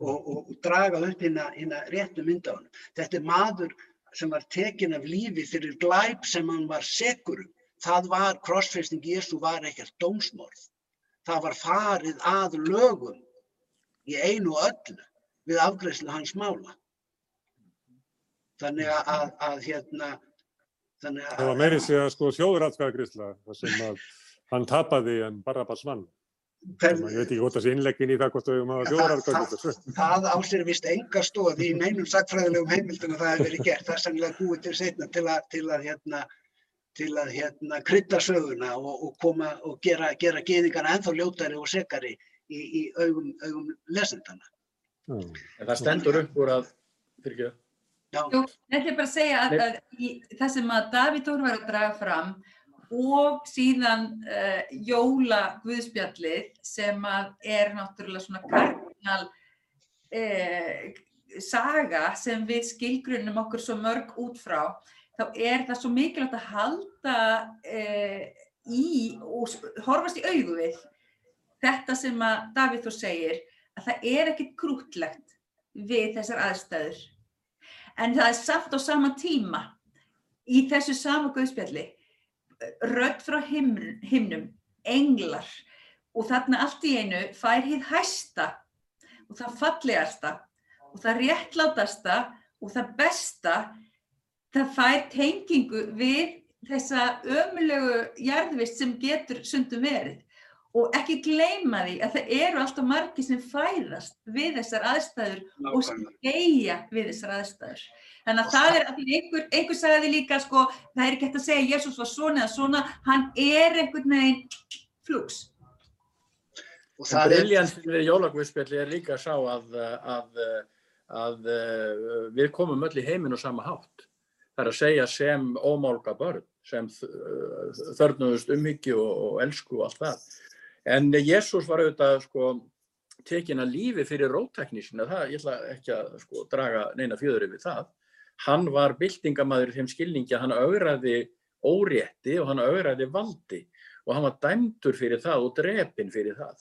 og, og, og draga upp hérna réttu mynd á hann. Þetta er maður sem var tekin af lífi fyrir glæp sem hann var segur um. Það var, krossfesting Jésu var ekkert dómsmorð. Það var farið að lögum í einu öllu við afgreyslu hans mála. Þannig að, að, að hérna, þannig að... Það var meiri sig að sko þjóðratkvæðagreysla þar sem að hann tapaði en bara bara svann. Ég veit ekki hvort það sé innleggin í það hvort þau um að þjóðararkvæða þetta. Það ásir vist enga stóð í neinum sagfræðilegum heimildum að það hefur verið gert. Það er sannlega búið til setna til að, til að, hérna, til að hérna, krydda söguna og, og, koma, og gera, gera geðingarna ennþá ljótari og segari í, í augum, augum lesendana. Mm. Það stendur upp úr að, það? Jú, þetta er bara að segja að, að í, það sem að Davíð Þór var að draga fram og síðan uh, jóla guðspjallið sem er náttúrulega svona kardinal uh, saga sem við skilgrunum okkur svo mörg út frá þá er það svo mikilvægt að halda uh, í og horfast í auðu við þetta sem að Davíð þú segir að það er ekkit grútlegt við þessar aðstæður. En það er samt á sama tíma í þessu sama guðspjalli rödd frá himn, himnum, englar og þarna allt í einu fær hið hæsta og það fallegasta og það réttlátasta og það besta það fær tengingu við þessa ömulegu jarðvist sem getur sundum verið og ekki gleyma því að það eru alltaf margi sem fæðast við þessar aðstæður Nákvæmlega. og geia við þessar aðstæður. Þannig að það er að einhver, einhver sagði líka sko, það er ekki hægt að segja að Jésús var svona eða svona, hann er einhvern veginn flugs. Og það Briljansin við jólagvöðspjalli er líka að sá að, að, að við komum öll í heiminn og sama hátt. Það er að segja sem ómálga börn, sem þörnuðust umhyggju og, og elsku og allt það. En Jésús var auðvitað sko tekin að lífi fyrir rótteknísina, það ég ætla ekki að sko draga neina fjöður yfir það hann var byltingamæður í þeim skilningi að hann augraði órétti og hann augraði valdi og hann var dæmdur fyrir það og drepin fyrir það.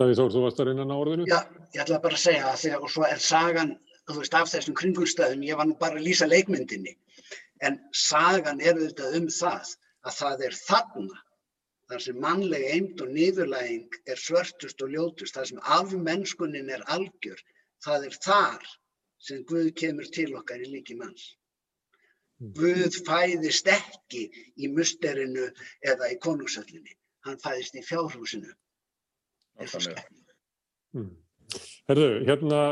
Davíð Þór, þú varst að reyna ná orðinu? Já, ég ætla bara að segja það þegar og svo er sagan, þú veist, af þessum kringumstæðum, ég var nú bara að lýsa leikmyndinni, en sagan er auðvitað um það að það er þarna þar sem mannleg eind og niðurlæging er svörtust og ljótust, þar sem afmennskunin er algjör, það er þar sem Guð kemur til okkar í líki manns. Mm. Guð fæðist ekki í musterinu eða í konungsöllinni. Hann fæðist í fjárhúsinu. Mm. Herðu, hérna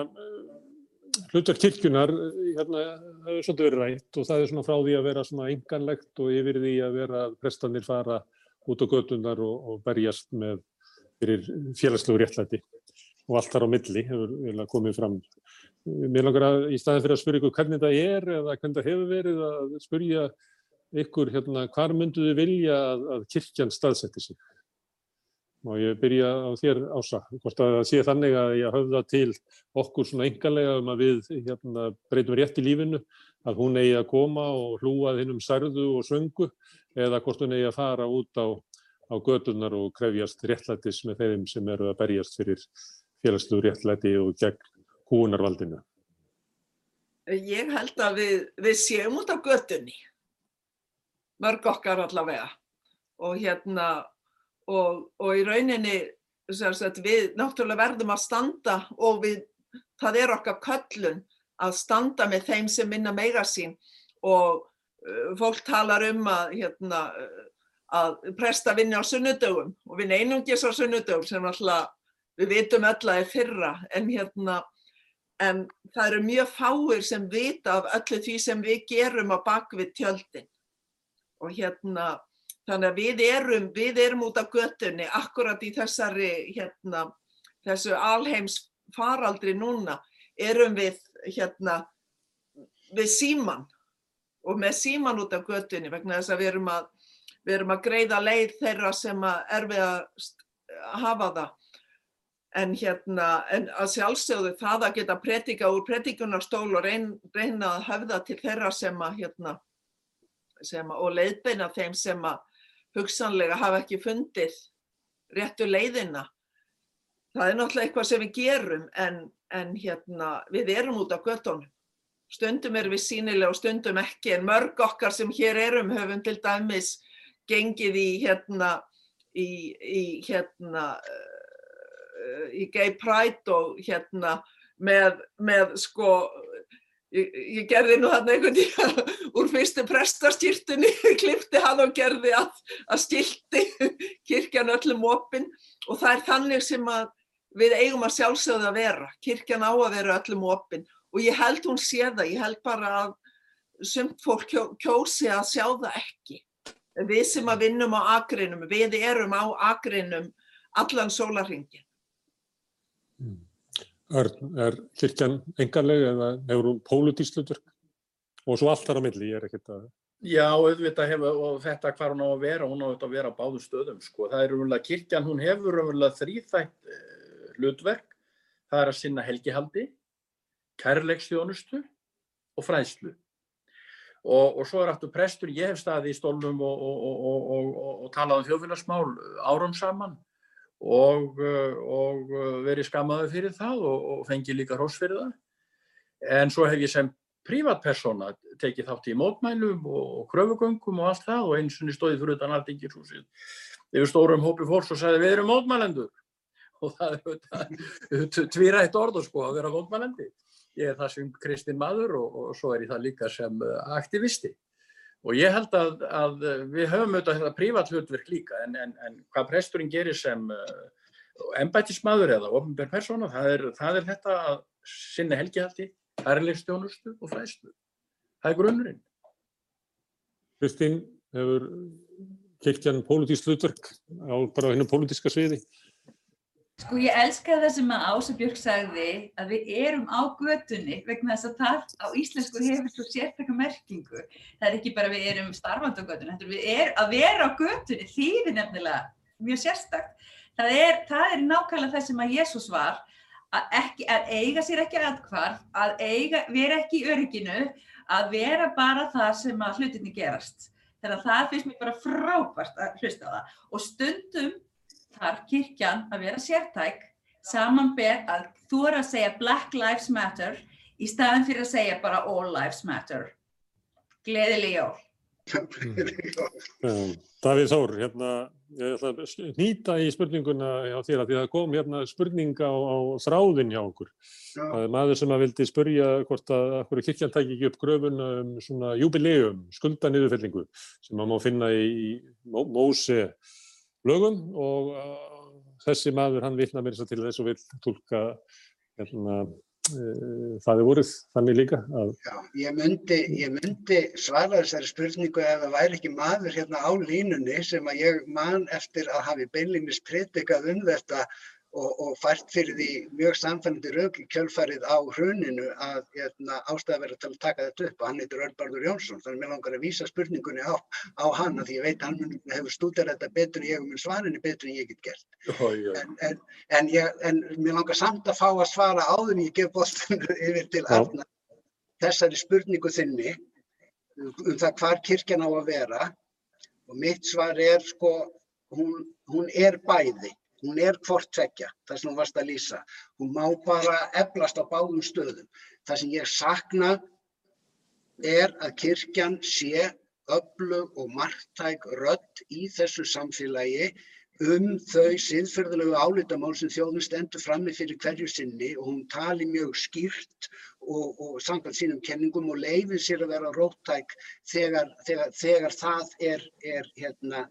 hlutar kirkjunar hérna hefur svolítið verið rætt og það er svona frá því að vera svona enganlegt og yfir því að vera að prestanir fara út á götunar og, og berjast með fyrir félagslegu réttlæti og allt þar á milli hefur komið fram. Mér langar að í staðin fyrir að spyrja ykkur hvernig það er eða hvernig það hefur verið að spyrja ykkur hérna hvar myndu þið vilja að, að kirkjan staðsetti sig? Og ég byrja á þér ása, hvort að það sé þannig að ég höfða til okkur svona engalega um að við hérna, breytum rétt í lífinu, að hún eigi að koma og hlúa þinnum særðu og söngu eða hvort hún eigi að fara út á á gödunar og krefjast réttlætis með þeim sem eru að berjast fyrir félagslegu réttlæti og gegn húnarvaldinu. Ég held að við, við séum út á götunni, mörg okkar allavega og hérna og, og í rauninni sagt, við náttúrulega verðum að standa og við, það er okkar köllun að standa með þeim sem minna meira sín og uh, fólk talar um að, hérna, að presta vinni á sunnudögum og vinni einungis á sunnudögum sem alltaf við vitum öll að er fyrra en hérna en það eru mjög fáir sem vita af öllu því sem við gerum á bakvið tjöldin. Og hérna þannig að við erum, við erum út á göttunni akkurat í þessari hérna þessu alheims faraldri núna erum við hérna við síman og með síman út á göttunni vegna þess að við erum að, við erum að greiða leið þeirra sem að erfið að hafa það en hérna, en að sjálfsögðu það að geta predika úr predikunarstól og reyn, reyna að höfða til þeirra sem að hérna, sem að, og leiðbeina þeim sem að hugsanlega hafa ekki fundið réttu leiðina. Það er náttúrulega eitthvað sem við gerum en, en hérna, við erum út á göttunum. Stundum erum við sínilega og stundum ekki en mörg okkar sem hér erum höfum til dæmis gengið í hérna, í, í hérna í Gay Pride og hérna með, með sko, ég, ég gerði nú þarna einhvern tíma úr fyrstu prestastýrtunni, klifti hann og gerði að, að stilti kirkjan öllum opinn og það er þannig sem að við eigum að sjálfsögða að vera, kirkjan á að vera öllum opinn og ég held hún sé það, ég held bara að sumt fólk kjó, kjósi að sjá það ekki. Við sem að vinnum á akrinum, við erum á akrinum allan sólarhingin. Örn, er kirkjan enganleg eða hefur hún pólutíslutverk? Og svo allt þar á milli, ég er ekkert að... Já, auðvitað hefur, og þetta hvað hún á að vera, hún á að vera á báðum stöðum, sko. Það er umverulega, kirkjan, hún hefur umverulega þrýþætt uh, hlutverk. Það er að sinna helgihaldi, kærleiksþjónustu og fræðslu. Og, og svo er aftur prestur, ég hef staðið í stólnum og, og, og talað um þjóðfélagsmál árum saman og, og verið skammaði fyrir það og fengið líka hross fyrir það. En svo hef ég sem prívatpersona tekið þátt í mótmælum og kröfugöngum og allt það og eins og stóði fyrir utan alþingishúsið yfir stórum hópi fólks og sagði við erum mótmælendur og það er tvírætt orð sko að vera mótmælendi. Ég er það sem kristinn maður og, og svo er ég það líka sem aktivisti. Og ég held að, að við höfum auðvitað þetta prívat hlutverk líka en, en, en hvað presturinn gerir sem uh, embætismadur eða ofnbjörn persóna, það er, það er þetta að sinna helgihaldi, ærleikstjónustu og fræðslu. Það er grunnurinn. Kristín, hefur kirkjan pólitísk hlutverk á bara hennu pólitíska sviði? Sko ég elska það sem að Ása Björk sagði að við erum á götunni vegna þess að það á íslensku hefur svo sértakka merkingu. Það er ekki bara við erum starfandi á götunni, þetta er við er, að vera á götunni þýðir nefnilega mjög sérstakt. Það er, það er nákvæmlega það sem að Jésús var að, ekki, að eiga sér ekki aðkvarf, að eiga, vera ekki í örygginu, að vera bara það sem að hlutinni gerast. Þannig að það finnst mér bara frábært að hlusta á það og stundum þarf kirkjan að vera sértæk samanber að þú er að segja Black Lives Matter í staðin fyrir að segja bara All Lives Matter. Gleðileg jól. Mm. Davíð Þór, hérna, ég ætla að nýta í spurninguna hjá þér að því að kom hérna spurninga á, á þráðin hjá okkur. Já. Það er maður sem að vildi spurja hvort að hverju kirkjan tæki ekki upp gröfun um svona jubileum, skuldaniðurfellingu sem maður má finna í, í Móse lögum og uh, þessi maður hann vitna mér til þess og vil tólka hérna, uh, það er voruð þannig líka að Já, ég myndi, ég myndi svara þessari spurningu ef það væri ekki maður hérna á línunni sem að ég man eftir að hafi beinlínis predikað um þetta og, og fært fyrir því mjög samfennandi rauk í kjölfarið á hruninu að hérna, ástæða verið að taka þetta upp og hann heitir Örbarður Jónsson þannig að mér langar að vísa spurningunni á, á hann því ég veit að hann hefur stúderað þetta betur en ég og mun svarinni betur en ég get gert. Ó, já. En, en, en, ég, en mér langar samt að fá að svara áður en ég gef bóttan yfir til. Arna þessari spurningu þinni um það hvar kirkjan á að vera og mitt svar er sko hún, hún er bæði, hún er hvort tvekja, það sem hún varst að lýsa. Hún má bara eflast á báðum stöðum. Það sem ég sakna er að kirkjan sé öflug og margtæk rödd í þessu samfélagi um þau siðferðilegu álitamál sem þjóðin stendur frammi fyrir hverju sinni og hún tali mjög skýrt og, og samkvæmt sínum kenningum og leifir sér að vera róttæk þegar, þegar, þegar það er, er hérna,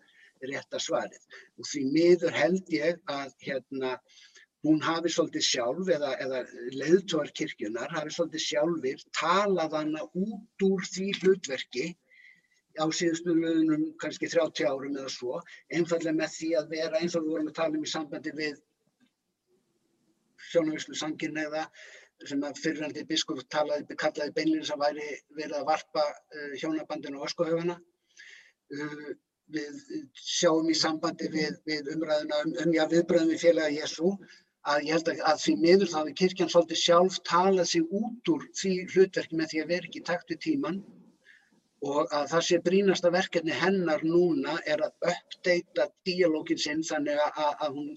rétta svarið. Og því miður held ég að hérna, hún hafi svolítið sjálf eða, eða leiðtóar kirkjunar hafi svolítið sjálfur talað hana út úr því hlutverki á síðustu lögunum kannski 30 árum eða svo, einfallega með því að vera eins og við vorum að tala um í sambandi við sjónavíslu sanginniða sem að fyrirhandi biskup talaði, kallaði beinlega sem væri verið að varpa uh, hjónabandinu og öskuhöfana. Við sjáum í sambandi við, við umræðuna um, um já, viðbröðum við félaga Jésu að ég held að, að því miður þá er kirkjan svolítið sjálf talað sig út úr því hlutverki með því að vera ekki takt við tíman og að það sé brínasta verkefni hennar núna er að uppdeita díalógin sinn þannig að, að, hún,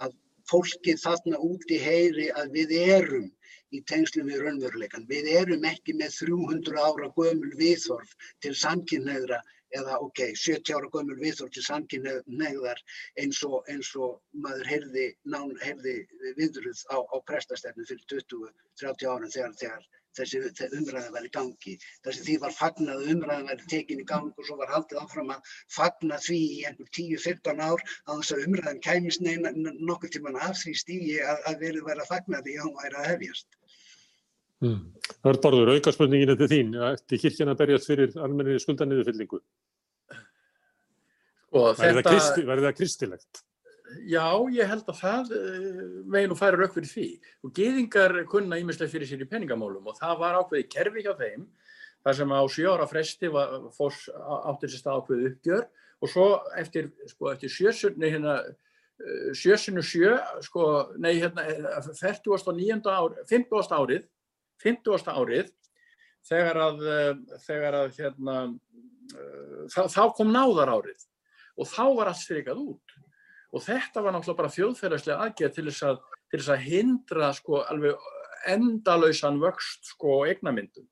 að fólkið þarna úti heyri að við erum í tengslum við raunveruleikan. Við erum ekki með 300 ára gömul viðhorf til samkynneigðra eða ok, 70 ára gömul viðhorf til samkynneigðar eins eins og maður heyrði, nán, heyrði viðruð á, á prestastefnu fyrir 20-30 árum þegar, þegar þessi umræða var í gangi. Þessi því var fagnað að umræðan væri tekin í gang og svo var haldið áfram að fagna því í einhver 10-15 ár á þess að umræðan kæmist neina nokkur tíman af því stígi að, að verið væri að fagna því að hún væri að hefjast. Hmm. Það er borður, aukarspurningin er til þín. Ætti kirkjan að berjast fyrir almenni skuldanniðurfyllingu? Sko, þetta... Verði það kristilegt? Já, ég held að það megin og færi rauk fyrir því. Og geðingar kunna ímislega fyrir sér í peningamálum og það var ákveði kerfi hjá þeim þar sem á sjóra fresti áttir sér stað ákveði uppgjör og svo eftir, sko, eftir sjösunni hérna, sjösunnu sjö, sko, nei, hérna, 49. ár, 50. árið, 50. árið, þegar að, þegar að, hérna, þá, þá kom náðar árið og þá var allt strikað út. Og þetta var náttúrulega bara þjóðfélagslega aðgerð til þess að, til þess að hindra sko alveg endalausan vöxt sko eignamyndum.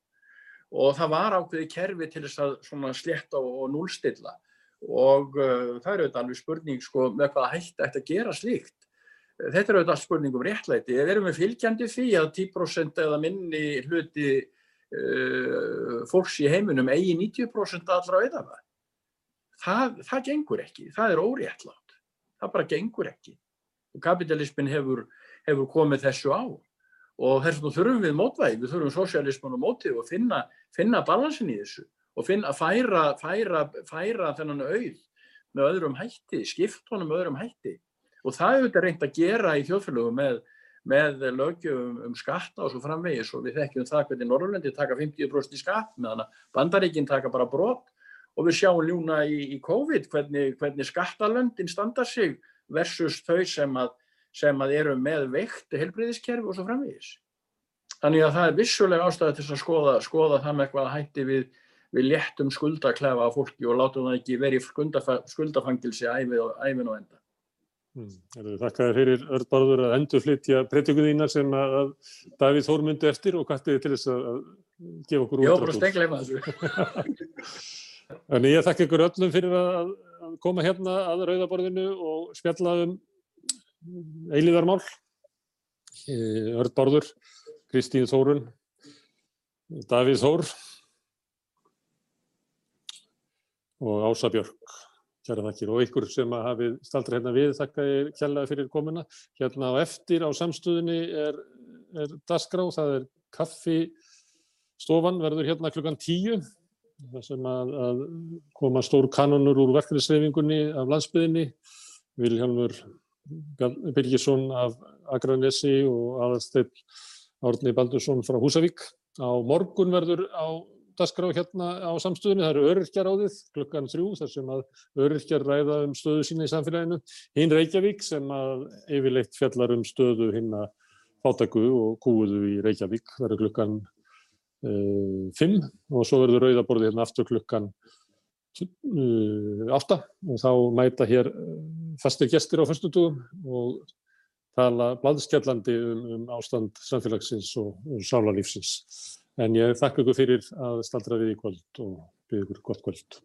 Og það var ákveði kerfi til þess að slétta og, núlstilla. Og uh, það er auðvitað alveg spurning sko með hvaða hætti ætti að gera slíkt. Þetta er auðvitað spurning um réttlæti. Ef erum við fylgjandi því að 10% eða minni hluti uh, fólks í heiminum eigi 90% allra auðafa. Það, það gengur ekki. Það er óréttlátt það bara gengur ekki. Og kapitalismin hefur, hefur komið þessu á. Og þess vegna þurfum við mótvægi, við þurfum sosialisman og mótið og finna, finna balansin í þessu og finna, færa, færa, færa þennan auð með öðrum hætti, skipt honum með öðrum hætti. Og það er auðvitað reynd að gera í þjóðfélögum með, með lögjum um skatta og svo framvegis og við þekkjum það hvernig Norrlandi taka 50% í skatt meðan bandaríkinn taka bara brot og við sjáum ljúna í, í COVID hvernig, hvernig skattalöndin standa sig versus þau sem að, sem að eru með veikt helbriðiskerfi og svo framvegis. Þannig að það er vissulega ástæði til að skoða, skoða það með hvað hætti við, við léttum skuldaklefa á fólki og látum það ekki verið skuldafangilsi æfin og enda. Hmm. Þakka þér fyrir Örbarður að endur flytja breytingu þína sem að Davíð Þór myndi eftir og kvætti til þess að gefa okkur út. Já, bara stegleima þessu. Þannig ég þakka ykkur öllum fyrir að koma hérna að Rauðaborðinu og spjalla um eilíðarmál. Örðborður, Kristín Þórun, Davíð Þór og Ása Björk. Kjæra þakkir og ykkur sem hafið staldra hérna við, þakka ég kjærlega fyrir komuna. Hérna á eftir á samstöðinni er, er dasgrá, það er kaffistofan, verður hérna klukkan tíu þar sem að, að koma stór kanonur úr verkefnisreifingunni af landsbyðinni, Vilhelmur Birgisson af Akranesi og aðalsteinn Árni Baldursson frá Húsavík. Á morgun verður á dasgrá hérna á samstöðunni, það eru öryrkjar á þið klukkan þrjú þar sem að öryrkjar ræða um stöðu sína í samfélaginu. Hinn Reykjavík sem að yfirleitt fjallar um stöðu hinn að fátaku og kúuðu í Reykjavík verður klukkan 5 og svo verður rauðaborði hérna aftur klukkan uh, átta og þá mæta hér uh, fastir gestir á föstudugum og tala bladskjallandi um, um ástand samfélagsins og, og sálarlífsins. En ég þakka ykkur fyrir að staldra við í kvöld og byrja ykkur gott kvöld.